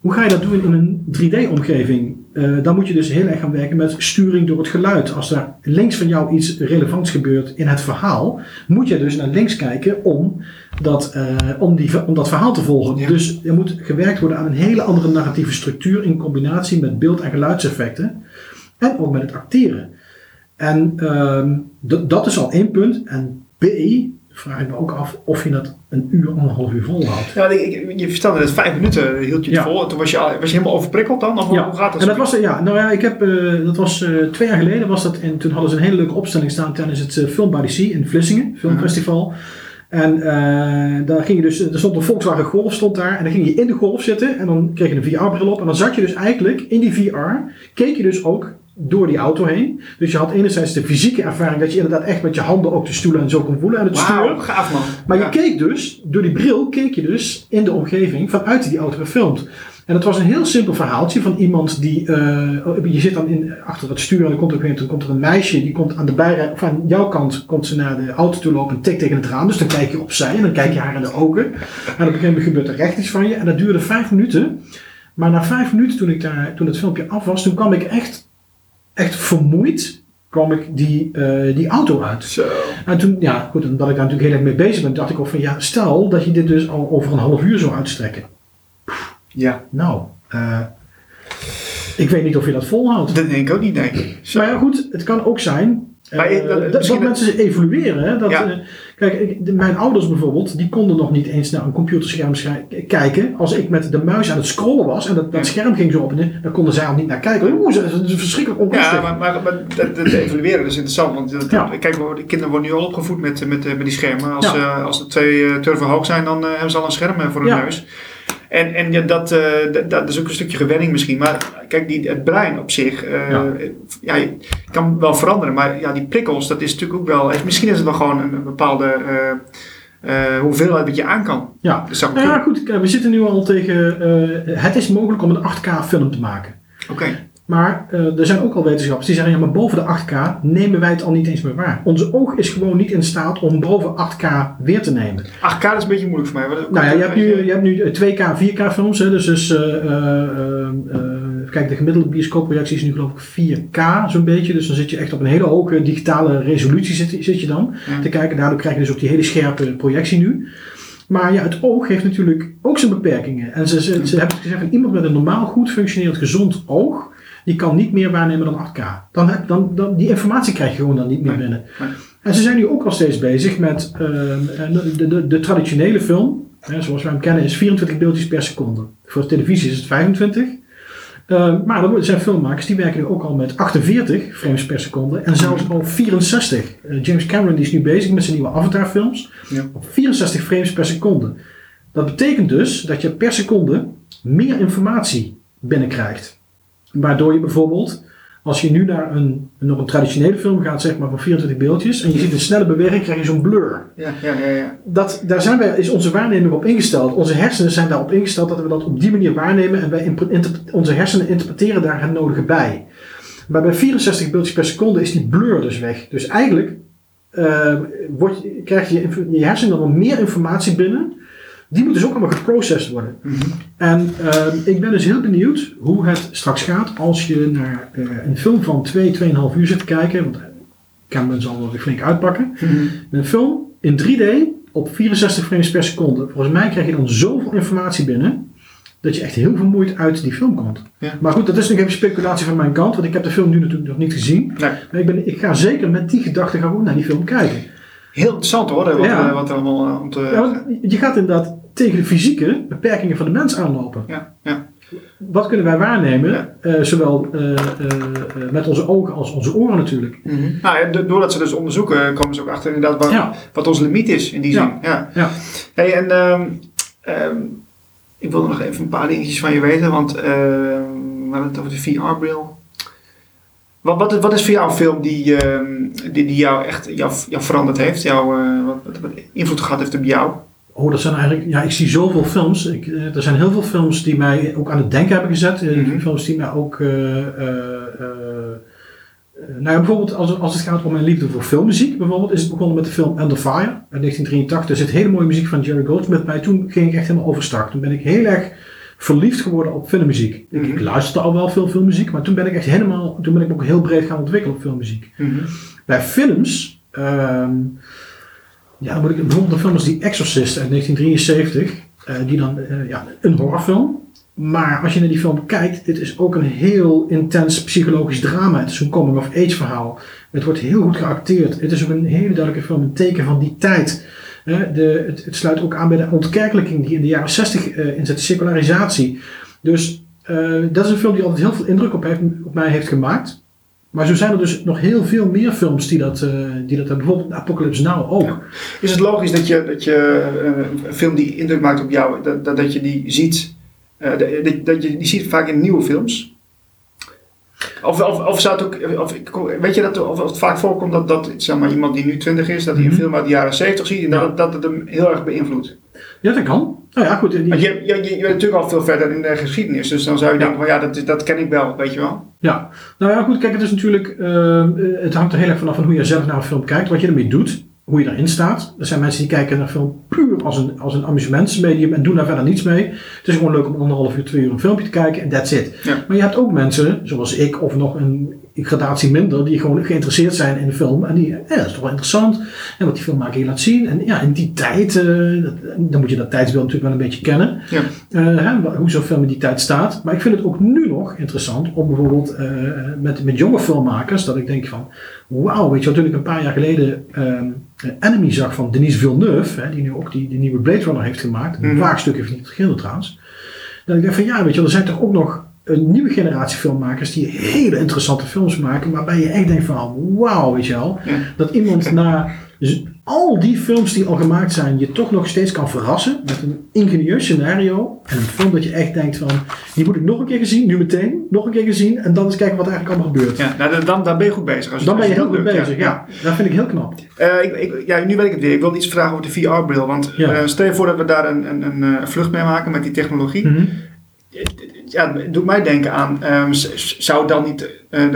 Hoe ga je dat doen in een 3D-omgeving? Eh, dan moet je dus heel erg gaan werken met sturing door het geluid. Als er links van jou iets relevants gebeurt in het verhaal, moet je dus naar links kijken om dat, eh, om die, om dat verhaal te volgen. Ja. Dus er moet gewerkt worden aan een hele andere narratieve structuur in combinatie met beeld- en geluidseffecten. En ook met het acteren. En d- dat is al één punt. En B, vraag ik me ook af of je dat een uur, anderhalf uur volhoudt. Ja, ik, je vertelde net vijf minuten hield je het Ja. vol. Toen was je, al- was je helemaal overprikkeld dan? Of hoe- hoe gaat dat? En dat was, ja, nou ja, ik heb, eh, dat was eh, twee jaar geleden was dat. En toen hadden ze een hele leuke opstelling staan tijdens het Film by the Sea in Vlissingen, filmfestival. En eh, daar ging je dus, er stond een Volkswagen Golf stond daar. En dan ging je in de Golf zitten en dan kreeg je een VR-bril op. En dan zat je dus eigenlijk in die VR, keek je dus ook door die auto heen. Dus je had enerzijds de fysieke ervaring dat je inderdaad echt met je handen ook de stoelen en zo kon voelen en het gaaf man. Maar Ja. je keek dus, door die bril keek je dus in de omgeving vanuit die auto gefilmd. En het was een heel simpel verhaaltje van iemand die, eh, je zit dan in, achter het stuur en dan komt, er, een dan komt er een meisje, die komt aan de bijrij, of aan jouw kant, komt ze naar de auto toe lopen en tikt tegen het raam. Dus dan kijk je opzij en dan kijk je haar in de ogen. En op een gegeven moment gebeurt er recht iets van je en dat duurde vijf minuten. Maar na vijf minuten toen, ik daar, toen het filmpje af was, toen kwam ik echt, echt vermoeid, kwam ik die, eh, die auto uit. Zo. En toen, ja, goed, omdat ik daar natuurlijk heel erg mee bezig ben, dacht ik ook van, ja, stel dat je dit dus al over een half uur zou uitstrekken. Ja, Nou, eh, ik weet niet of je dat volhoudt. dat denk ik ook niet, denk ik. Zo. Maar ja, goed, het kan ook zijn eh, Maar dat- dat, misschien dat mensen evolueren. Hè? Dat, Ja. eh, Kijk, de- mijn ouders bijvoorbeeld, die konden nog niet eens naar een computerscherm kijken. Als ik met de muis aan het scrollen was en dat, dat scherm ging zo op en neer, dan konden zij al niet naar kijken. Oeh, dat is- verschrikkelijk onrustig. Ja, maar, maar, maar dat, dat evalueren is interessant. Want dat- Ja. kijk, de kinderen worden nu al opgevoed met, met, met die schermen. Als, Ja. eh, als twee turven hoog zijn, dan hebben ze al een scherm voor hun neus. En, en ja, dat, eh, dat, dat is ook een stukje gewenning misschien. Maar kijk, die, het brein op zich, eh, Ja. kan wel veranderen. Maar ja, die prikkels, dat is natuurlijk ook wel... Misschien is het wel gewoon een, een bepaalde eh, hoeveelheid dat je aan kan. Ja. Nou ja, goed, we zitten nu al tegen. het is mogelijk om een 8K film te maken. Oké. Maar eh, er zijn ook al wetenschappers die zeggen: ja, maar boven de 8K nemen wij het al niet eens meer waar. Onze oog is gewoon niet in staat om boven 8K weer te nemen. 8K is een beetje moeilijk voor mij. Nou ja, je hebt nu, je hebt nu 2K, 4K films. Hè, dus dus eh, eh, kijk, de gemiddelde bioscoopprojectie is nu geloof ik 4K zo'n beetje. Dus dan zit je echt op een hele hoge digitale resolutie zit, zit je dan Ja. te kijken. Daardoor krijg je dus ook die hele scherpe projectie nu. Maar ja, het oog heeft natuurlijk ook zijn beperkingen. En ze, ze, ze hebben gezegd, iemand met een normaal goed functionerend gezond oog, die kan niet meer waarnemen dan 8K. Dan, heb- dan, dan, die informatie krijg je gewoon dan niet meer binnen. En ze zijn nu ook al steeds bezig met ehm, de, de, de, traditionele film, hè, zoals wij hem kennen, is 24 beeldjes per seconde. Voor televisie is het 25. Ehm, maar er zijn filmmakers die werken nu ook al met 48 frames per seconde en zelfs al 64. Eh, James Cameron die is nu bezig met zijn nieuwe Avatar films Ja. op 64 frames per seconde. Dat betekent dus dat je per seconde meer informatie binnenkrijgt. Waardoor je bijvoorbeeld, als je nu naar een, nog een traditionele film gaat, zeg maar van 24 beeldjes, en je ziet een snelle beweging, krijg je zo'n blur. Ja, ja, ja. ja. Dat, daar zijn wij, is onze waarneming op ingesteld. Onze hersenen zijn daarop ingesteld dat we dat op die manier waarnemen en wij onze hersenen interpreteren daar het nodige bij. Maar bij 64 beeldjes per seconde is die blur dus weg. Dus eigenlijk eh, wordt, krijg je je hersenen dan meer informatie binnen. Die moet dus ook allemaal geprocessed worden. Mhm. En ehm, ik ben dus heel benieuwd hoe het straks gaat als je naar eh, een film van 2, 2,5 uur zit te kijken. Want Cameron zal wel weer flink uitpakken. Mhm. Een film in 3D op 64 frames per seconde. Volgens mij krijg je dan zoveel informatie binnen. Dat je echt heel vermoeid uit die film komt. Ja. Maar goed, dat is nog even speculatie van mijn kant. Want ik heb de film nu natuurlijk nog niet gezien. Nee. Maar ik, ben, ik ga zeker met die gedachte gewoon naar die film kijken. Heel interessant hoor, wat, Ja. eh, wat er allemaal eh, om te... Ja, je gaat inderdaad tegen de fysieke beperkingen van de mens aanlopen. Ja, ja. Wat kunnen wij waarnemen? Ja. eh, zowel met onze ogen als onze oren natuurlijk. Nou, ja, do- doordat ze dus onderzoeken, komen ze ook achter inderdaad wat, Ja. wat onze limiet is in die zin. Ja. Ja. Hey, en ehm, ehm, ik wil nog even een paar dingetjes van je weten, want ehm, we hadden het over de VR-bril. Wat, wat, is- wat is voor jou een film die, ehm, die, die jou echt jou, jou veranderd heeft? Jou, eh, wat, invloed gehad heeft op jou? Oh, dat zijn eigenlijk, ja, ik zie zoveel films. Ik, eh, er zijn heel veel films die mij ook aan het denken hebben gezet. Eh, Mhm. Films die mij ook, nou ja, bijvoorbeeld als, als het gaat om mijn liefde voor filmmuziek, bijvoorbeeld, is het begonnen met de film Under Fire uit 1983. Er zit hele mooie muziek van Jerry Goldsmith bij. Toen ging ik echt helemaal overstag. Toen ben ik heel erg verliefd geworden op filmmuziek. Ik, Mhm. ik luisterde al wel veel filmmuziek, maar toen ben ik echt helemaal, toen ben ik ook heel breed gaan ontwikkelen op filmmuziek. Bij films, ehm, ja, dan moet ik bijvoorbeeld een film als The Exorcist uit 1973, eh, die dan, eh, ja, een horrorfilm. Maar als je naar die film kijkt, dit is ook een heel intens psychologisch drama. Het is een coming-of-age verhaal. Het wordt heel goed geacteerd. Het is ook een hele duidelijke film, een teken van die tijd. De, het, sluit ook aan bij de ontkerkelijking die in de jaren 60 eh inzet, de secularisatie. Dus eh, dat is een film die altijd heel veel indruk op, heeft, op mij heeft gemaakt. Maar zo zijn er dus nog heel veel meer films die dat, eh, die dat hebben. Bijvoorbeeld Apocalypse Now ook. Is het logisch dat je, dat je een film die indruk maakt op jou, dat, dat, dat je die ziet, dat, dat je die ziet vaak in nieuwe films? Of, of, of zou het ook, of, weet je dat, of, of het vaak voorkomt dat, dat zeg maar, iemand die nu 20 is, dat hij een Mhm. film uit de jaren 70 ziet en dat, dat het hem heel erg beïnvloedt? Ja, dat kan. Nou ja, goed. Die, je, je, je, je bent natuurlijk al veel verder in de geschiedenis, dus dan zou je Ja. denken van ja, dat, dat ken ik wel, weet je wel. Ja, nou ja, goed. Kijk, het is natuurlijk. eh, het hangt er heel erg vanaf van hoe je zelf naar een film kijkt, wat je ermee doet, hoe je erin staat. Er zijn mensen die kijken naar film puur als een, als een amusementsmedium en doen daar verder niets mee. Het is gewoon leuk om anderhalf uur, twee uur een filmpje te kijken en that's it. Ja. Maar je hebt ook mensen, zoals ik of nog een gradatie minder, die gewoon geïnteresseerd zijn in de film. En die, ja, dat is toch wel interessant. En wat die filmmaker hier laat zien. En ja, in die tijd, eh, dan moet je dat tijdsbeeld natuurlijk wel een beetje kennen. Ja. Eh, hè, hoe zo'n film in die tijd staat. Maar ik vind het ook nu nog interessant om bijvoorbeeld eh, met, met jonge filmmakers, dat ik denk van, wauw, weet je wat, toen ik een paar jaar geleden ehm, Enemy zag van Denis Villeneuve, hè, die nu ook die, die nieuwe Blade Runner heeft gemaakt, een Mhm. waagstuk heeft niet geschilderd trouwens. Dat ik denk van, ja, weet je, er zijn toch ook nog een nieuwe generatie filmmakers die hele interessante films maken, waarbij je echt denkt van, wauw, weet je wel, Ja. dat iemand na al die films die al gemaakt zijn, je toch nog steeds kan verrassen met een ingenieus scenario en een film dat je echt denkt van, die moet ik nog een keer gezien, nu meteen, nog een keer gezien en dan eens kijken wat er eigenlijk allemaal gebeurt. Ja, nou, dan- ben je goed bezig. Als Dan ben je heel goed bezig, ja. Dat vind ik heel knap. Eh, ik, ik, ja, nu weet ik het weer. Ik wilde iets vragen over de VR-bril. Want Ja. eh, stel je voor dat we daar een, een, een, eh, vlucht mee maken met die technologie. Mhm. Ja, het doet mij denken aan, z- zou dan niet eh, de,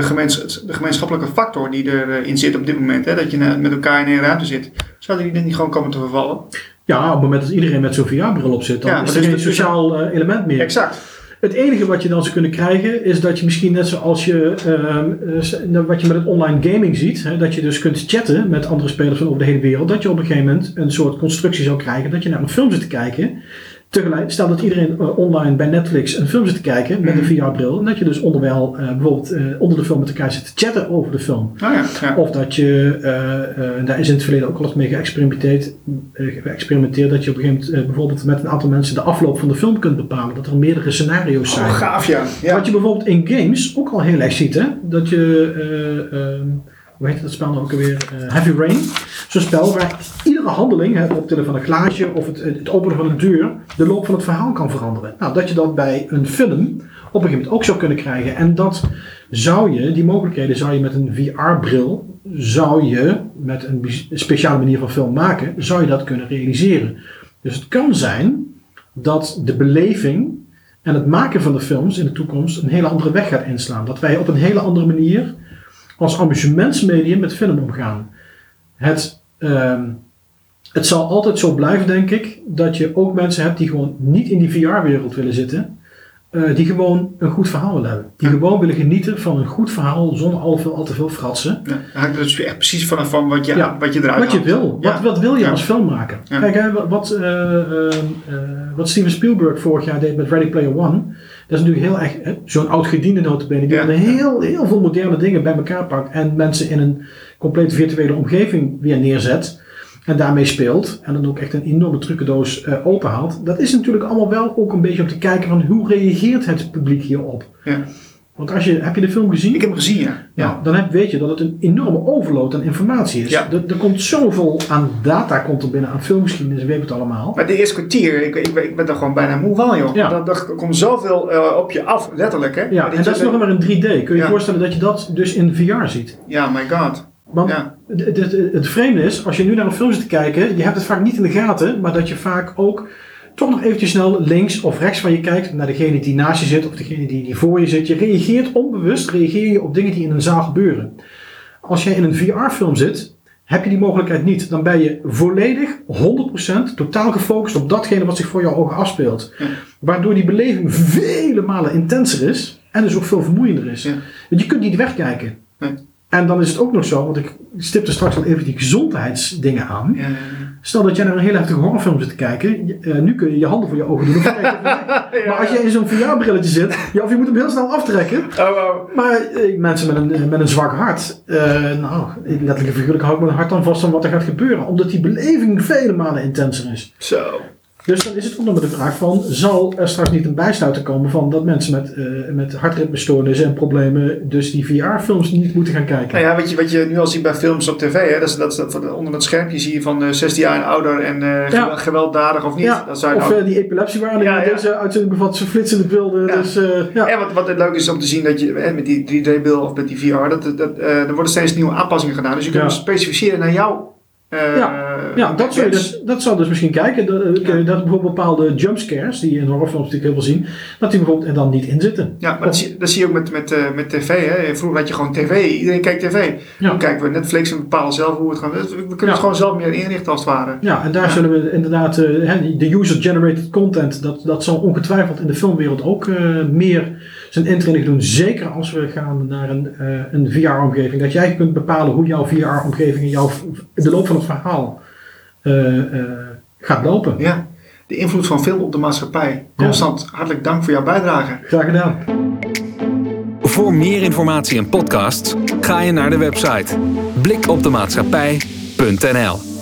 de gemeenschappelijke factor die erin zit op dit moment, hè, dat je met elkaar in één ruimte zit, zou die niet gewoon komen te vervallen? Ja, op het moment dat iedereen met zo'n VR-bril op zit, dan Ja, is er dus geen dat- sociaal eh, element meer. Exact. Het enige wat je dan zou kunnen krijgen is dat je misschien net zoals je, ehm, eh, nou, wat je met het online gaming ziet, hè, dat je dus kunt chatten met andere spelers van over de hele wereld, dat je op een gegeven moment een soort constructie zou krijgen dat je naar een film zit te kijken. Tegelijk, stel dat iedereen eh, online bij Netflix een film zit te kijken met een VR-bril, en dat je dus onderwijl eh, bijvoorbeeld eh, onder de film met elkaar zit te chatten over de film. Nou ja, ja. Of dat je, daar is in het verleden ook al eens mee geëxperimenteerd, geëxperimenteerd dat je op een gegeven moment bijvoorbeeld met een aantal mensen de afloop van de film kunt bepalen. Dat er meerdere scenario's zijn. Oh, gaaf ja. ja. Wat je bijvoorbeeld in games ook al heel erg ziet, hè? Dat je, eh, ehm, hoe heet dat spel nou ook alweer? Eh, Heavy Rain. Zo'n spel waar iedere handeling, het optillen van een glaasje of het, het openen van een deur, de loop van het verhaal kan veranderen. Nou, dat je dat bij een film op een gegeven moment ook zou kunnen krijgen. En dat zou je, die mogelijkheden zou je met een VR-bril, zou je met een speciale manier van film maken, zou je dat kunnen realiseren. Dus het kan zijn dat de beleving en het maken van de films in de toekomst een hele andere weg gaat inslaan. Dat wij op een hele andere manier als amusementsmedium met film omgaan. Het, ehm, het zal altijd zo blijven, denk ik, dat je ook mensen hebt die gewoon niet in die VR-wereld willen zitten. Eh, die gewoon een goed verhaal willen hebben. Die gewoon willen genieten van een goed verhaal zonder al, veel, al te veel fratsen. Ja, er dus echt precies vanaf van wat je, Ja. wat je eruit Wat je haalt. wil. Ja. Wat, wat wil je als filmmaker? Kijk, hè, wat, eh, eh, eh, wat Steven Spielberg vorig jaar deed met Ready Player One. Dat is natuurlijk heel erg zo'n oud gediende notabene. Die heel, heel veel moderne dingen bij elkaar pakt. En mensen in een compleet virtuele omgeving weer neerzet. En daarmee speelt. En dan ook echt een enorme trucendoos eh openhaalt. Dat is natuurlijk allemaal wel ook een beetje om te kijken van hoe reageert het publiek hierop. Ja. Want als je, heb je de film gezien? Ik heb hem gezien, ja. Ja, dan heb, weet je dat het een enorme overload aan informatie is. Ja. Er, er komt zoveel aan data komt er binnen, aan filmgeschiedenis, weet het allemaal. Maar de eerste kwartier, ik, ik, ik ben er gewoon bijna moe van, joh. Ja. Dat, komt zoveel eh, op je af, letterlijk, hè. Ja, en dat is nog maar in 3D. Kun je je voorstellen dat je dat dus in VR ziet? Ja, my god. Want Ja. het, het, het vreemde is, als je nu naar een film zit te kijken, je hebt het vaak niet in de gaten, maar dat je vaak ook toch nog eventjes snel links of rechts van je kijkt naar degene die naast je zit of degene die, die voor je zit. Je reageert onbewust, reageer je op dingen die in een zaal gebeuren. Als jij in een VR-film zit, heb je die mogelijkheid niet. Dan ben je volledig, 100% totaal gefocust op datgene wat zich voor jouw ogen afspeelt. Ja. Waardoor die beleving vele malen intenser is en dus ook veel vermoeiender is. Ja. Want je kunt niet wegkijken. Nee. En dan is het ook nog zo, want ik stipte straks al even die gezondheidsdingen aan. Ja, Stel dat jij naar een hele heftige horrorfilm zit te kijken. je- eh, nu kun je je handen voor je ogen doen. of je maar als jij in zo'n VR-brilletje zit, ja, of je moet hem heel snel aftrekken. Oh, oh. Maar eh, mensen met een, eh, met een zwak hart, nou, letterlijk en figuurlijk hou ik mijn hart dan vast van wat er gaat gebeuren. Omdat die beleving vele malen intenser is. Zo. Dus dan is het maar de vraag van, zal er straks niet een bijsluiter komen van dat mensen met, eh met hartritmestoornissen en problemen dus die VR-films niet moeten gaan kijken? Nou ja, wat je, wat je nu al ziet bij films op tv, hè, dat is, dat onder dat schermpje zie je van eh 16 jaar en ouder en eh, Ja. gewelddadig of niet. Ja, dat of nou- die epilepsiewarning Ja, in ja. deze uitzending bevat ze flitsende beelden. Ja. Dus, ja. En wat, wat het leuk is om te zien dat je eh, met die 3D-bril of met die VR, dat, dat, er worden steeds nieuwe aanpassingen gedaan. Dus je kunt specificeren naar jouw. Eh, Ja, dat zou, je dus, dat zou dus misschien kijken. Dat, eh, Ja. dat bijvoorbeeld bepaalde jumpscares, die je in horrorfilms natuurlijk heel veel zien, dat die bijvoorbeeld er dan niet in zitten. Ja, maar dat zie, dat zie je ook met, met, eh, met tv. Hè. Vroeger had je gewoon tv. Iedereen kijkt tv. Ja. Nu kijken we Netflix en bepalen zelf hoe het gaat. We kunnen Ja. het gewoon zelf meer inrichten als het ware. Ja, en daar Ja. zullen we inderdaad, de user-generated content, dat, dat zal ongetwijfeld in de filmwereld ook meer zijn intraining doen. Zeker als we gaan naar een, uh, een VR-omgeving. Dat jij kunt bepalen hoe jouw VR-omgeving in, jouw, in de loop van het verhaal uh, gaat lopen. Ja, de invloed van film op de maatschappij. Constant, hartelijk dank voor jouw bijdrage. Graag gedaan. Voor meer informatie en podcasts ga je naar de website blikopdemaatschappij.nl